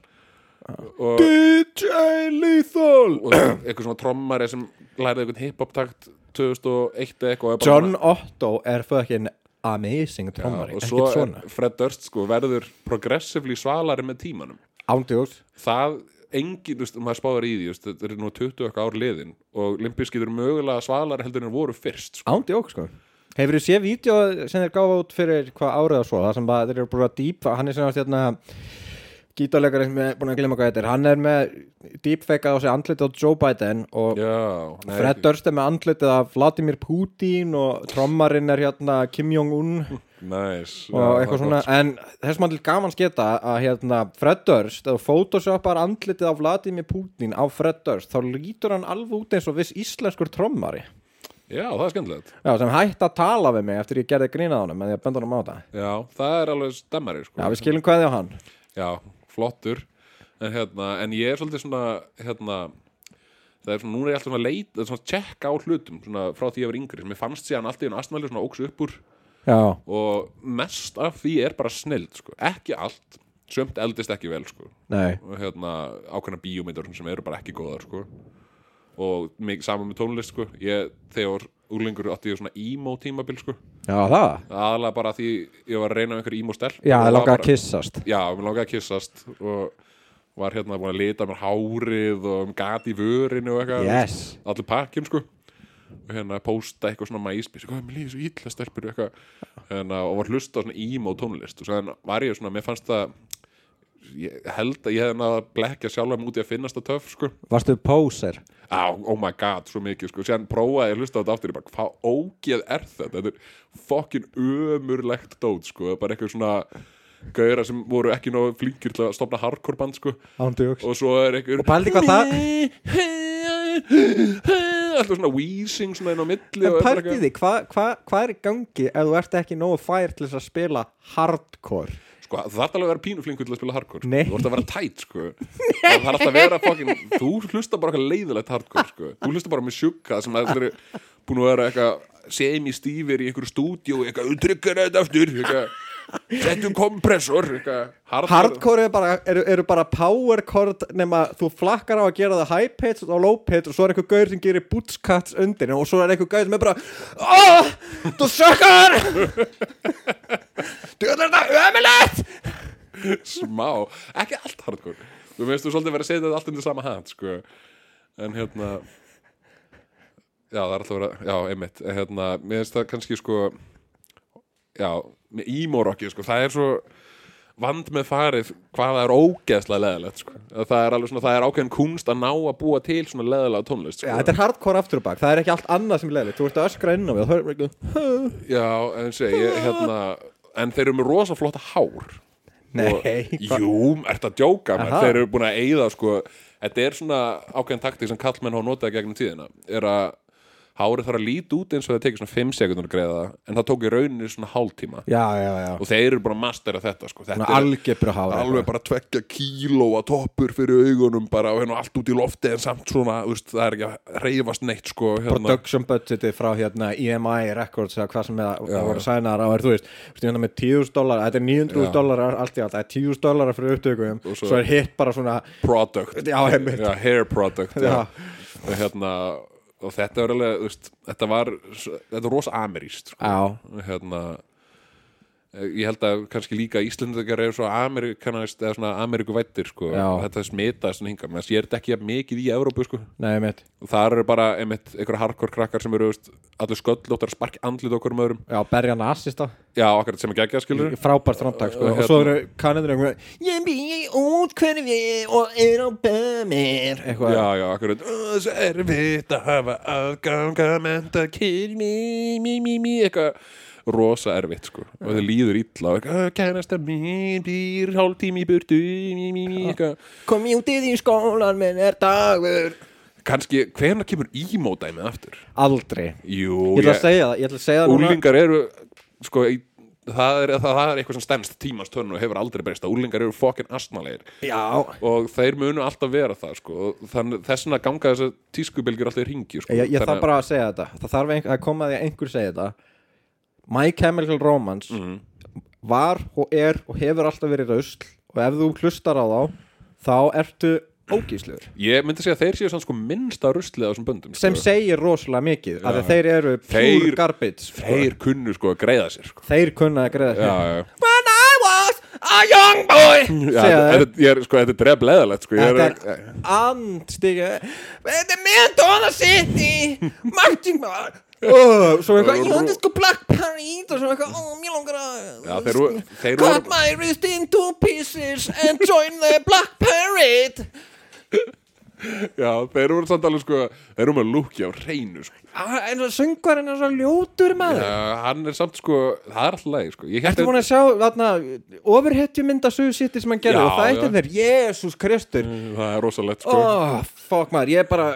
Og, DJ Lethal! Og eitthvað svona trommari sem lærið eitthvað hip-hop takt 2001 eða eitthvað og John Otto er fucking amazing trommari, og ekkert svo svona. Er Fred Durst sko verður progressively svalari með tímanum. Ándjóks það engin, þú veist, maður spáður í því veist, þetta er nú 20 okkar ár liðin og limpiskið eru mögulega svalari heldur en voru fyrst sko. ándjóks sko Hefur þið séð vídeo sem þeir gáfa út fyrir hvað árið og svo, það sem bara, þeir eru búin að dýpa, hann er sem að gítarleikari sem er búin að glemma hvað þetta er, hann er með deepfakað á sig andlitið á Joe Biden og já, nei, Fred Durst er með andlitið af Vladimir Putin og trommarinn er hérna Kim Jong-un. Nice, og já, eitthvað það svona, gott, en þess maður til gaman sketa að hérna Fred Durst, ef þú photoshoppar andlitið af Vladimir Putin á Fred Durst, þá lítur hann alveg út eins og viss íslenskur trommari. Já, það er skemmtilegt. Já, sem hætti að tala við mig eftir ég gerði grínað honum en ég benda honum á það já, það er alveg stemmari sko. Já, við skilum hvað á hann. Já, flottur en, hérna, en ég er svolítið svona hérna það er svona, núna er ég alltaf svona leit, svona tjekka á hlutum svona frá því ég var yngri, sem ég fannst síðan allt í einu astmæli svona óks upp úr Já, og mest af því er bara snild sko. ekki allt, sömt eldist ekki vel sko. og hérna ákveðna bíómyndur sem eru bara ekki góðar sko. og saman með tónlist sko. ég, þegar úrlengur átti ég svona emo tímabil sko. Já, það? Aðalega bara því ég var að reyna um einhver emo stelp. Já, og það langar að kissast já, mér langaði að kissast og var hérna búin að lita mér hárið og um gat í vörinu og eitthvað. Yes. Allir pakkin sko. Og hérna posta eitthvað svona mæspís hvað, mér líður svo illa stelpur eitthvað. Hérna, og var hlusta á svona emo tónlist. Og svo var ég svona, mér fannst það ég held að ég hef náða að blekja sjálfum út í að finnast það töff sko. Varstu poser? á, oh my god, svo mikið sko. síðan prófaði ég að hlusta á þetta aftur bara, hvað ógeð er þetta þetta er fokkin ömurlegt dót sko. bara eitthvað svona gauðra sem voru ekki nóg flinkir til að stopna hardcore band sko. Ándjóks og svo er eitthvað Og pældi hvað það alltaf svona wheezing svona inn á milli En er pældi því, hvað hva, hva er í gangi ef þú ert ekki nógu fær til þess að spila hardcore? Sko, það þarf alveg að vera pínu flinkur til að spila hardcore sko. Þú ert að vera tætt, sko. Það þarf alltaf að vera fucking Þú hlusta bara eitthvað leiðilegt hardcore, sko. Þú hlusta bara með sjukka sem að þeir eru búin að vera eitthvað semi-stífir í einhverju stúdíu eitthvað, tryggur þetta aftur eitthvað, settum kompressor eitthvað, Hardcore. Er bara, eru, eru bara power chord nema þú flakkar á að gera það high pitch og low pitch og svo er einhver gaur sem gerir boots cuts undir og svo er einhver gaur sem er bara Oh, þú sökkar Þú er þetta ömulegt smá, ekki allt hardcore. Þú veist, þú svolítið verið að setja þetta allt undir sama hand, sko. En hérna Já, það er alltaf verið að, já, einmitt. En hérna, mér finnst það kannski, sko Já, með emo-rocki, sko. Það er svo vand með farið hvað það er ógeðslega leðilegt, sko. Það er alveg svona, það er ákveðin kunst að ná að búa til svona leðilega tónlist, sko. Já, þetta er hardcore aftur og bak, það er ekki allt annað sem er leðilegt. Þú ert að öskra inn á við, Já, en segi, ég, hérna En þeir eru með rosa flotta hár. Nei, og, Jú, ert að djóka Aha. Þeir eru búin að eyða sko. Þetta er svona ákveðin taktik sem kallmenn hafa notað gegnum tíðina. Er að hárið þarf að líti út eins og það tekið svona 5 sekundur að greiða það En það tók í rauninni svona hálftíma. Já, já, já. Og þeir eru búin að mastera þetta sko. Þetta algebru hár alveg bara tvekja kílóa toppur fyrir augunum bara og hérna allt út í lofti en samt svona, veist, það er ekki að reyfast neitt sko hérna. production budgetið frá hérna EMI Records eða hvað sem er það voru sænar á er þú veist, hérna með 10.000 dólar þetta er 900.000 Já. dólar allt í allt, það er 10.000 dólar fyrir upptökum Og svo- svo, er hitt bara svona product. Hair product og hérna og þetta var alveg, veist, þetta var þetta var rosa ameríst sko. Hérna ég held að kannski líka Íslendingar eru svo amerikanist eða svona ameríkuvættir sko. Já. þetta smitaðist svona hinga, menn sér þetta ekki mikið í Evrópu sko. nei, og þar eru bara einmitt einhverja hardcore krakkar sem eru veist, allir sköllóttar að sparki andlit okkur um öðrum. Já, berja nasista. Já, okkar sem er geggjað skilur frábært framtak sko. Og og svo hérna- eru kannandur einhver ég bý út hverfi og er á eitthvað. Já, já, akkurat. "Ó, Svo erfitt að hafa aðgang að menta kýr mí, mí, mí, mí eitthvað rosa erfitt sko og það líður illa kænasta mín býr hálftími í burtu mí, mí, mí, eitthvað Komjútið í skólan minn er dagur kannski, hvenær kemur ímódæmið aftur? Aldrei Jú, Ég ætla að segja það, ég ætla að segja það úlingar eru sko, í, það, er, það, það er eitthvað sem stendst tímans törn og hefur aldrei breyst að úlingar eru fokkin astnalegir Já, og þeir munu alltaf vera það sko. þannig þess vegna ganga þess að tískubilgjur alltaf í ringi sko. ég, ég þarf bara að segja þetta Það þarf að koma því að einhver segja þetta My Chemical Romance Mhm. var og er og hefur alltaf verið rausl og ef þú hlustar á þá þá ertu ógísluður Ég myndi segja að þeir séu samt sko minnsta ruslið á þessum böndum sem sko. segir rosalega mikið því að þeir eru pure Þeir- garbage sko. Þeir kunnu sko að greiða sér sko. þeir kunna að greiða Já, já, When I was a young boy já ég er, sko, þetta er dref leðalegt sko. Ég Þetta er, er andstiga Þetta er Mendoza City Martin oh, Svo eitthvað Ég hundi sko Black Parade Og svo eitthvað oh, Mér langar að Já, þeir voru- þeir Cut voru- my wrist into pieces And join the Black Parade já, þeir voru samt alveg sko Þeir eru með lúkja á hreinu sko. ah, En svo söngvarinn er svo ljótur maður já, Hann er samt sko, það er alltaf leið sko. Ertu búin að sjá þarna Overhetju mynda Suðu City sem hann gerði Og það eittir þeir Jésús Kristur Það er rosalegt sko. Oh, fuck maður, ég er bara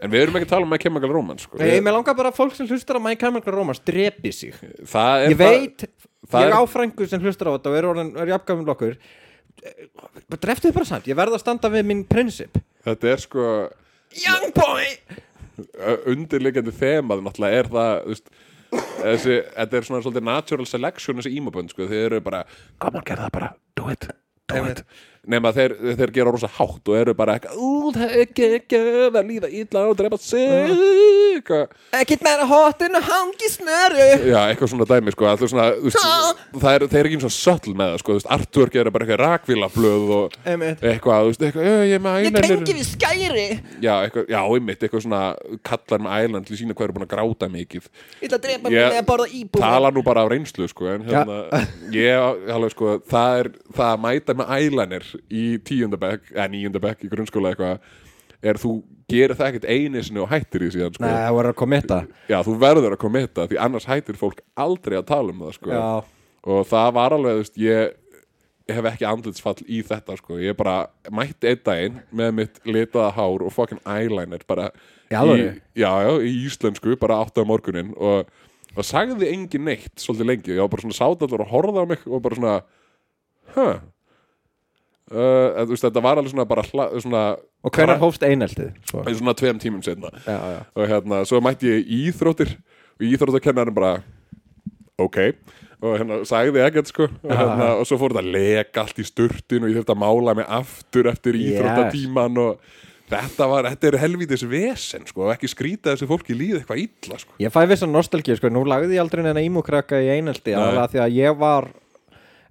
En við erum ekki að tala um My Chemical Romance sko. Ég, mér langar bara að fólk sem hlustar á My Chemical Romance drepi sig. Það er ég veit, það ég er- á frængur sem hlustar á þetta og er, orðin, er jafnkvæmum okkur dreftuð bara samt, ég verð að standa við minn prinsip. Þetta er sko Young boy! Undirliggjandi þemað náttúrulega er það þú veist, þessi, þetta er svona svolítið natural selection þessi ímabönd sko, þeir eru bara come on, gerða það bara, do it, do it nema þeir, þeir gera rosa hátt og eru bara eitthvað það er ekki að líða illa og drepa sig. Eitthvað Ekkert meira hot en að hangi smöru. Já, eitthvað svona dæmi sko svona, veist, það er, þeir eru ekki svona söll með það sko, þú veist, Artwork er bara eitthvað rakvílablöð og eitthvað, þú veist, eitthvað, "Ö, ég er með eyeliner við skæri. Já, eitthvað, já, einmitt, eitthvað svona kallar með eyeliner til sína hvað eru búin að gráta mikið. Ég ætla að drepa Ég- mig að borða íbúð tala nú bara af reynslu sko, en hérna, ég, alveg sko það er, það í tíundabæk, eða níundabæk í grunnskóla eitthvað, er þú gerir það ekkert einu sinni og hættir í síðan sko. Nei, það voru að komitta Já, þú verður að komitta því annars hættir fólk aldrei að tala um það sko. Já, og það var alveg, þú veist, ég hef ekki andlitsfall í þetta sko. ég bara mætti einn daginn með mitt litaða hár og fucking eyeliner bara Í alvöru? já, já, í íslensku, bara átta á morgunin og, og sagði engin neitt svolítið lengi, ég var bara svona sátallar og horfði á mig og bara svona huh Uh, veist, þetta var alveg svona bara hla, svona, og hvernig hófst eineltið? Svo. svona tveim tímum setna Já, já. Og hérna, svo mætti ég íþróttir. Og íþróttakennarinn bara ok, og hérna sagði ekkert sko, og, hérna, og svo fór þetta að leka allt í sturtin og ég þurfti að mála mig aftur eftir Yes. íþróttatíman og þetta var, þetta er helvítis vesen sko, og ekki skrýta þessu fólki líð eitthvað illa sko. Ég fæ vissan nostalgíu, sko, nú lagði ég aldrei neina ímúkrakka í einelti alveg því að ég var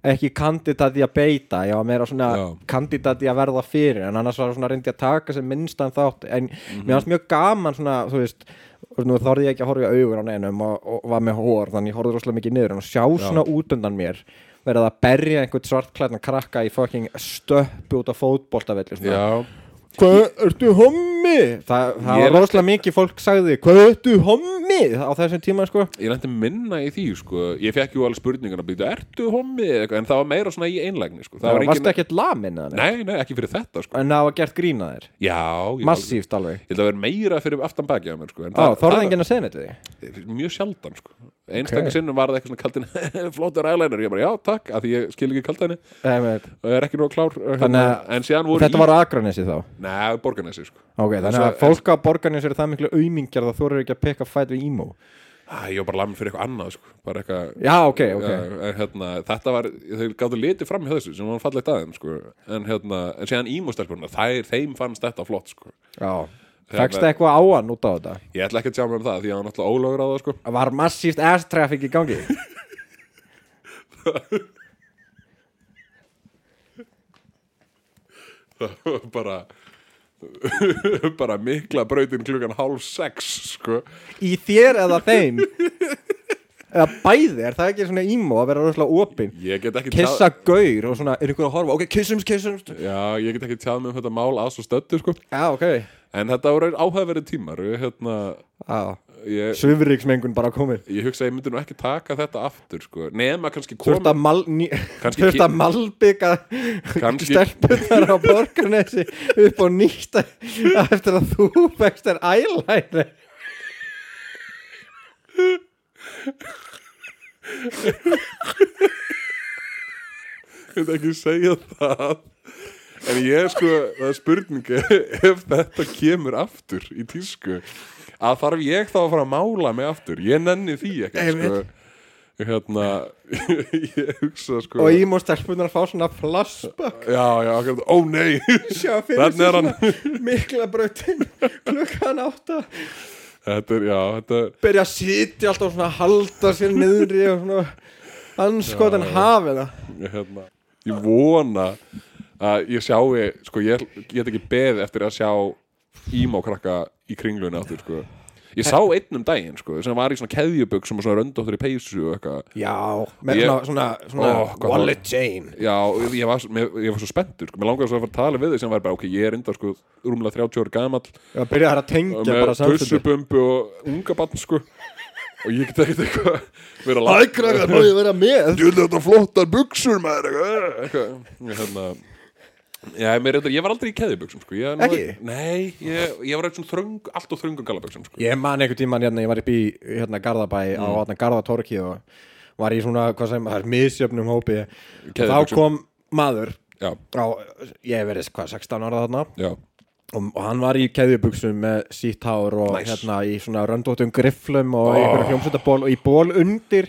ekki kandidat í að beita, ég var meira svona Já. kandidat í að verða fyrir en annars var svona reyndi að taka sem minnstan þátt en Mhm. mér fannst mjög gaman svona, þú veist nú þorði ég ekki að horfa í augun á neinum og, og var með hór, þannig ég horfði rosalega mikið niður en að sjá svona út undan mér verið að berja einhvern svartklædna krakka í fucking stöppu út á fótboltavelli svona. já, Hvað, ertu hommi? Þa, það var rosalega mikið fólk sagði Hvað, ertu hommi? Á þessum tíma, sko ég lendi minna í því sko. ég fekk ju alveg spurningan að býta ertu hommi, en það var meira svona í einlægni sko. það Það var varst engin, ekkert lamin nei, nei, ekki fyrir þetta sko. En það var gert grína þér já, Massíft alveg ég ætla að vera meira fyrir aftan baki á mér sko. en Á, það- þorði það- enginn að segja við því mjög sjaldan sko. Einstaklega sinnum var það eitthvað svona kaldin flottur eyeliner, ég bara já takk af því ég skil ekki kaldinni og er ekki nóg klár hérna, að síðan voru Þetta var á Akranesi þá? Nei, borgarnesi sko. Ok, þannig að fólk á borgarnesi eru það miklu auðmingjar það þú eru ekki að peka fæt við ímó Æ, ég var bara lamin fyrir eitthvað annað sko. bara eitthvað Já, ok, ok. En hérna, þetta var, þau gáttu litið fram hjá þessu sem var fallegt aðeim sko. en, hérna, en síðan ímústelpurna þeim fannst þetta flott sko. Já Fækst eitthvað á hann út á þetta? ég ætla ekki að sjá mig um það því að hann náttúrulega ólögur á það sko. Var massíft ass traffic í gangi? Það var bara bara mikla brautin klukkan hálf sex sko. Í þér eða þeim? Eða bæði, er það ekki svona ímó að vera rosalega opinn? ég get ekki Kissa gaur og svona, er ykkur að horfa? Ok, kissumst, kissumst já, ég get ekki tjáð mig um þetta mál að svo stöddu sko. Já, ok en þetta voru áhæðverið tímar hérna, svifriksmengun bara komið ég hugsa að ég myndi nú ekki taka þetta aftur sko. nema kannski Kannski þurft að malbygga stelpunar á borgarnesi upp og nýsta eftir að þú þér eyeliner. Ég veit ekki segja það en ég sko það er spurning ef þetta kemur aftur í tísku að þarf ég þá að fara að mála mig aftur? Ég nenni því ekki sko. Hérna ég hugsa sko og ímó stelpunar fá svona flashback. Já já ó nei. Sjá fyrir er svona mikla brautin klukkan átta. Þetta er, já, þetta byrja að sitja alltaf svona halda sér niðri og svona anskotan hafið það ég, hérna, ég vona að ég sjái sko, ég get ekki beð eftir að sjá ímókrakka í kringlunni aftur sko. ég sá einn um daginn sko, sem var í svona keðjubögg sem var svona röndóttur í peysu og eitthvað. Já, með Ég- svona, svona, svona Ó, wallet chain. Já, ég var, mér, ég var svo spenntur sko. Mér langaði svo að fara að tala við þig sem var bara, ok, ég er enda sko, rúmlega 30 ára gamall. Já, byrja þær að tengja með bara samstundum tussubumbu og unga bann sko. og ég get ekkert eitthvað vera að Ækragar, má ég vera með? Þú veit þetta flottar buksur maður eitthvað, hérna, Já, reyndar- ég var aldrei í keðjubuxum sko. ég, Ekki? Nei, ég, ég var eitthvað þröng, allt og þröngum galabuxum sko. Ég man einhvern tímann hérna, ég var upp í hérna Garðabæ á Mm. hérna Garðatorki og var í svona, hvað sem, það er misjöfnum hópi og þá kom maður Já, á, ég verið, hvað, 16 ára þarna já, og, og hann var í keðjubuxum með sítt hár og Nice. hérna í svona röndóttum grifflum og Oh. oh. einhverjum hljómsveitaból og í ból undir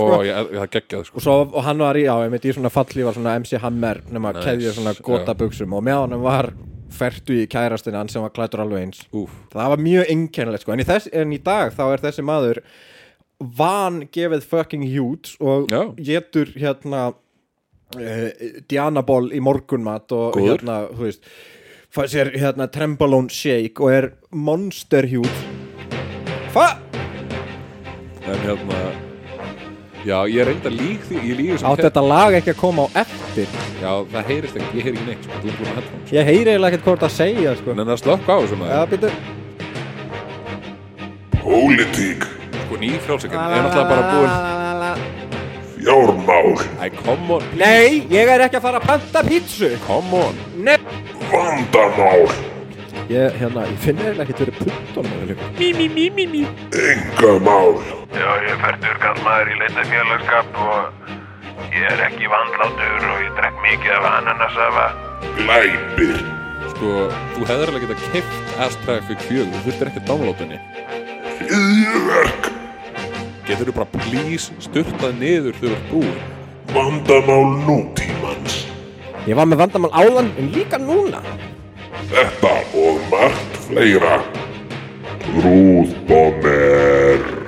sko. ég, það geggjað sko og, og hann var í, já, ég í svona falli var svona MC Hammer nema Nice, keðju svona gota buxum og með hann var ferdu í kærastina hann sem var klætur alveg eins Úf, það var mjög einkennilegt sko en í, þess, en í dag þá er þessi maður van gefið fucking huge og Já. getur hérna uh, Dianaból í morgunmat og Góður. hérna, þú veist fær sér hérna trembolone shake og er monster huge. Hva? en hérna Já, ég reynda lík því, ég lík Átt þetta lag ekki að koma á eftir? Já, það heyrist ekki, ég heyri ekki neitt sko, er Ég heyri eiginlega ekkert hvort að segja sko. En það slökk á þessu Já, maður býttu Pólitík, Sko nýfrjálsingar er náttúrulega bara búin fjármál, Æ, come on, Nei, ég er ekki að fara að panta pítsu. Come on. Nei. Vandamál, Ég, hérna, ég finn eiginlega ekkert verið puttunum engamál, Já, ég er færtur kallmaður í leita félagskap og ég er ekki vandlátur og ég drekk mikið af ananasafa. glæpir, Sko, þú hefðir alveg getað keift Astraffic 4, þú þurftir ekki að downloada henni hriðjuverk, Getur þú bara please styrtað niður þegar þú ert búin vandamál nútímans. Ég var með vandamál áðan en líka núna Þetta og margt fleira. Trúðbomber.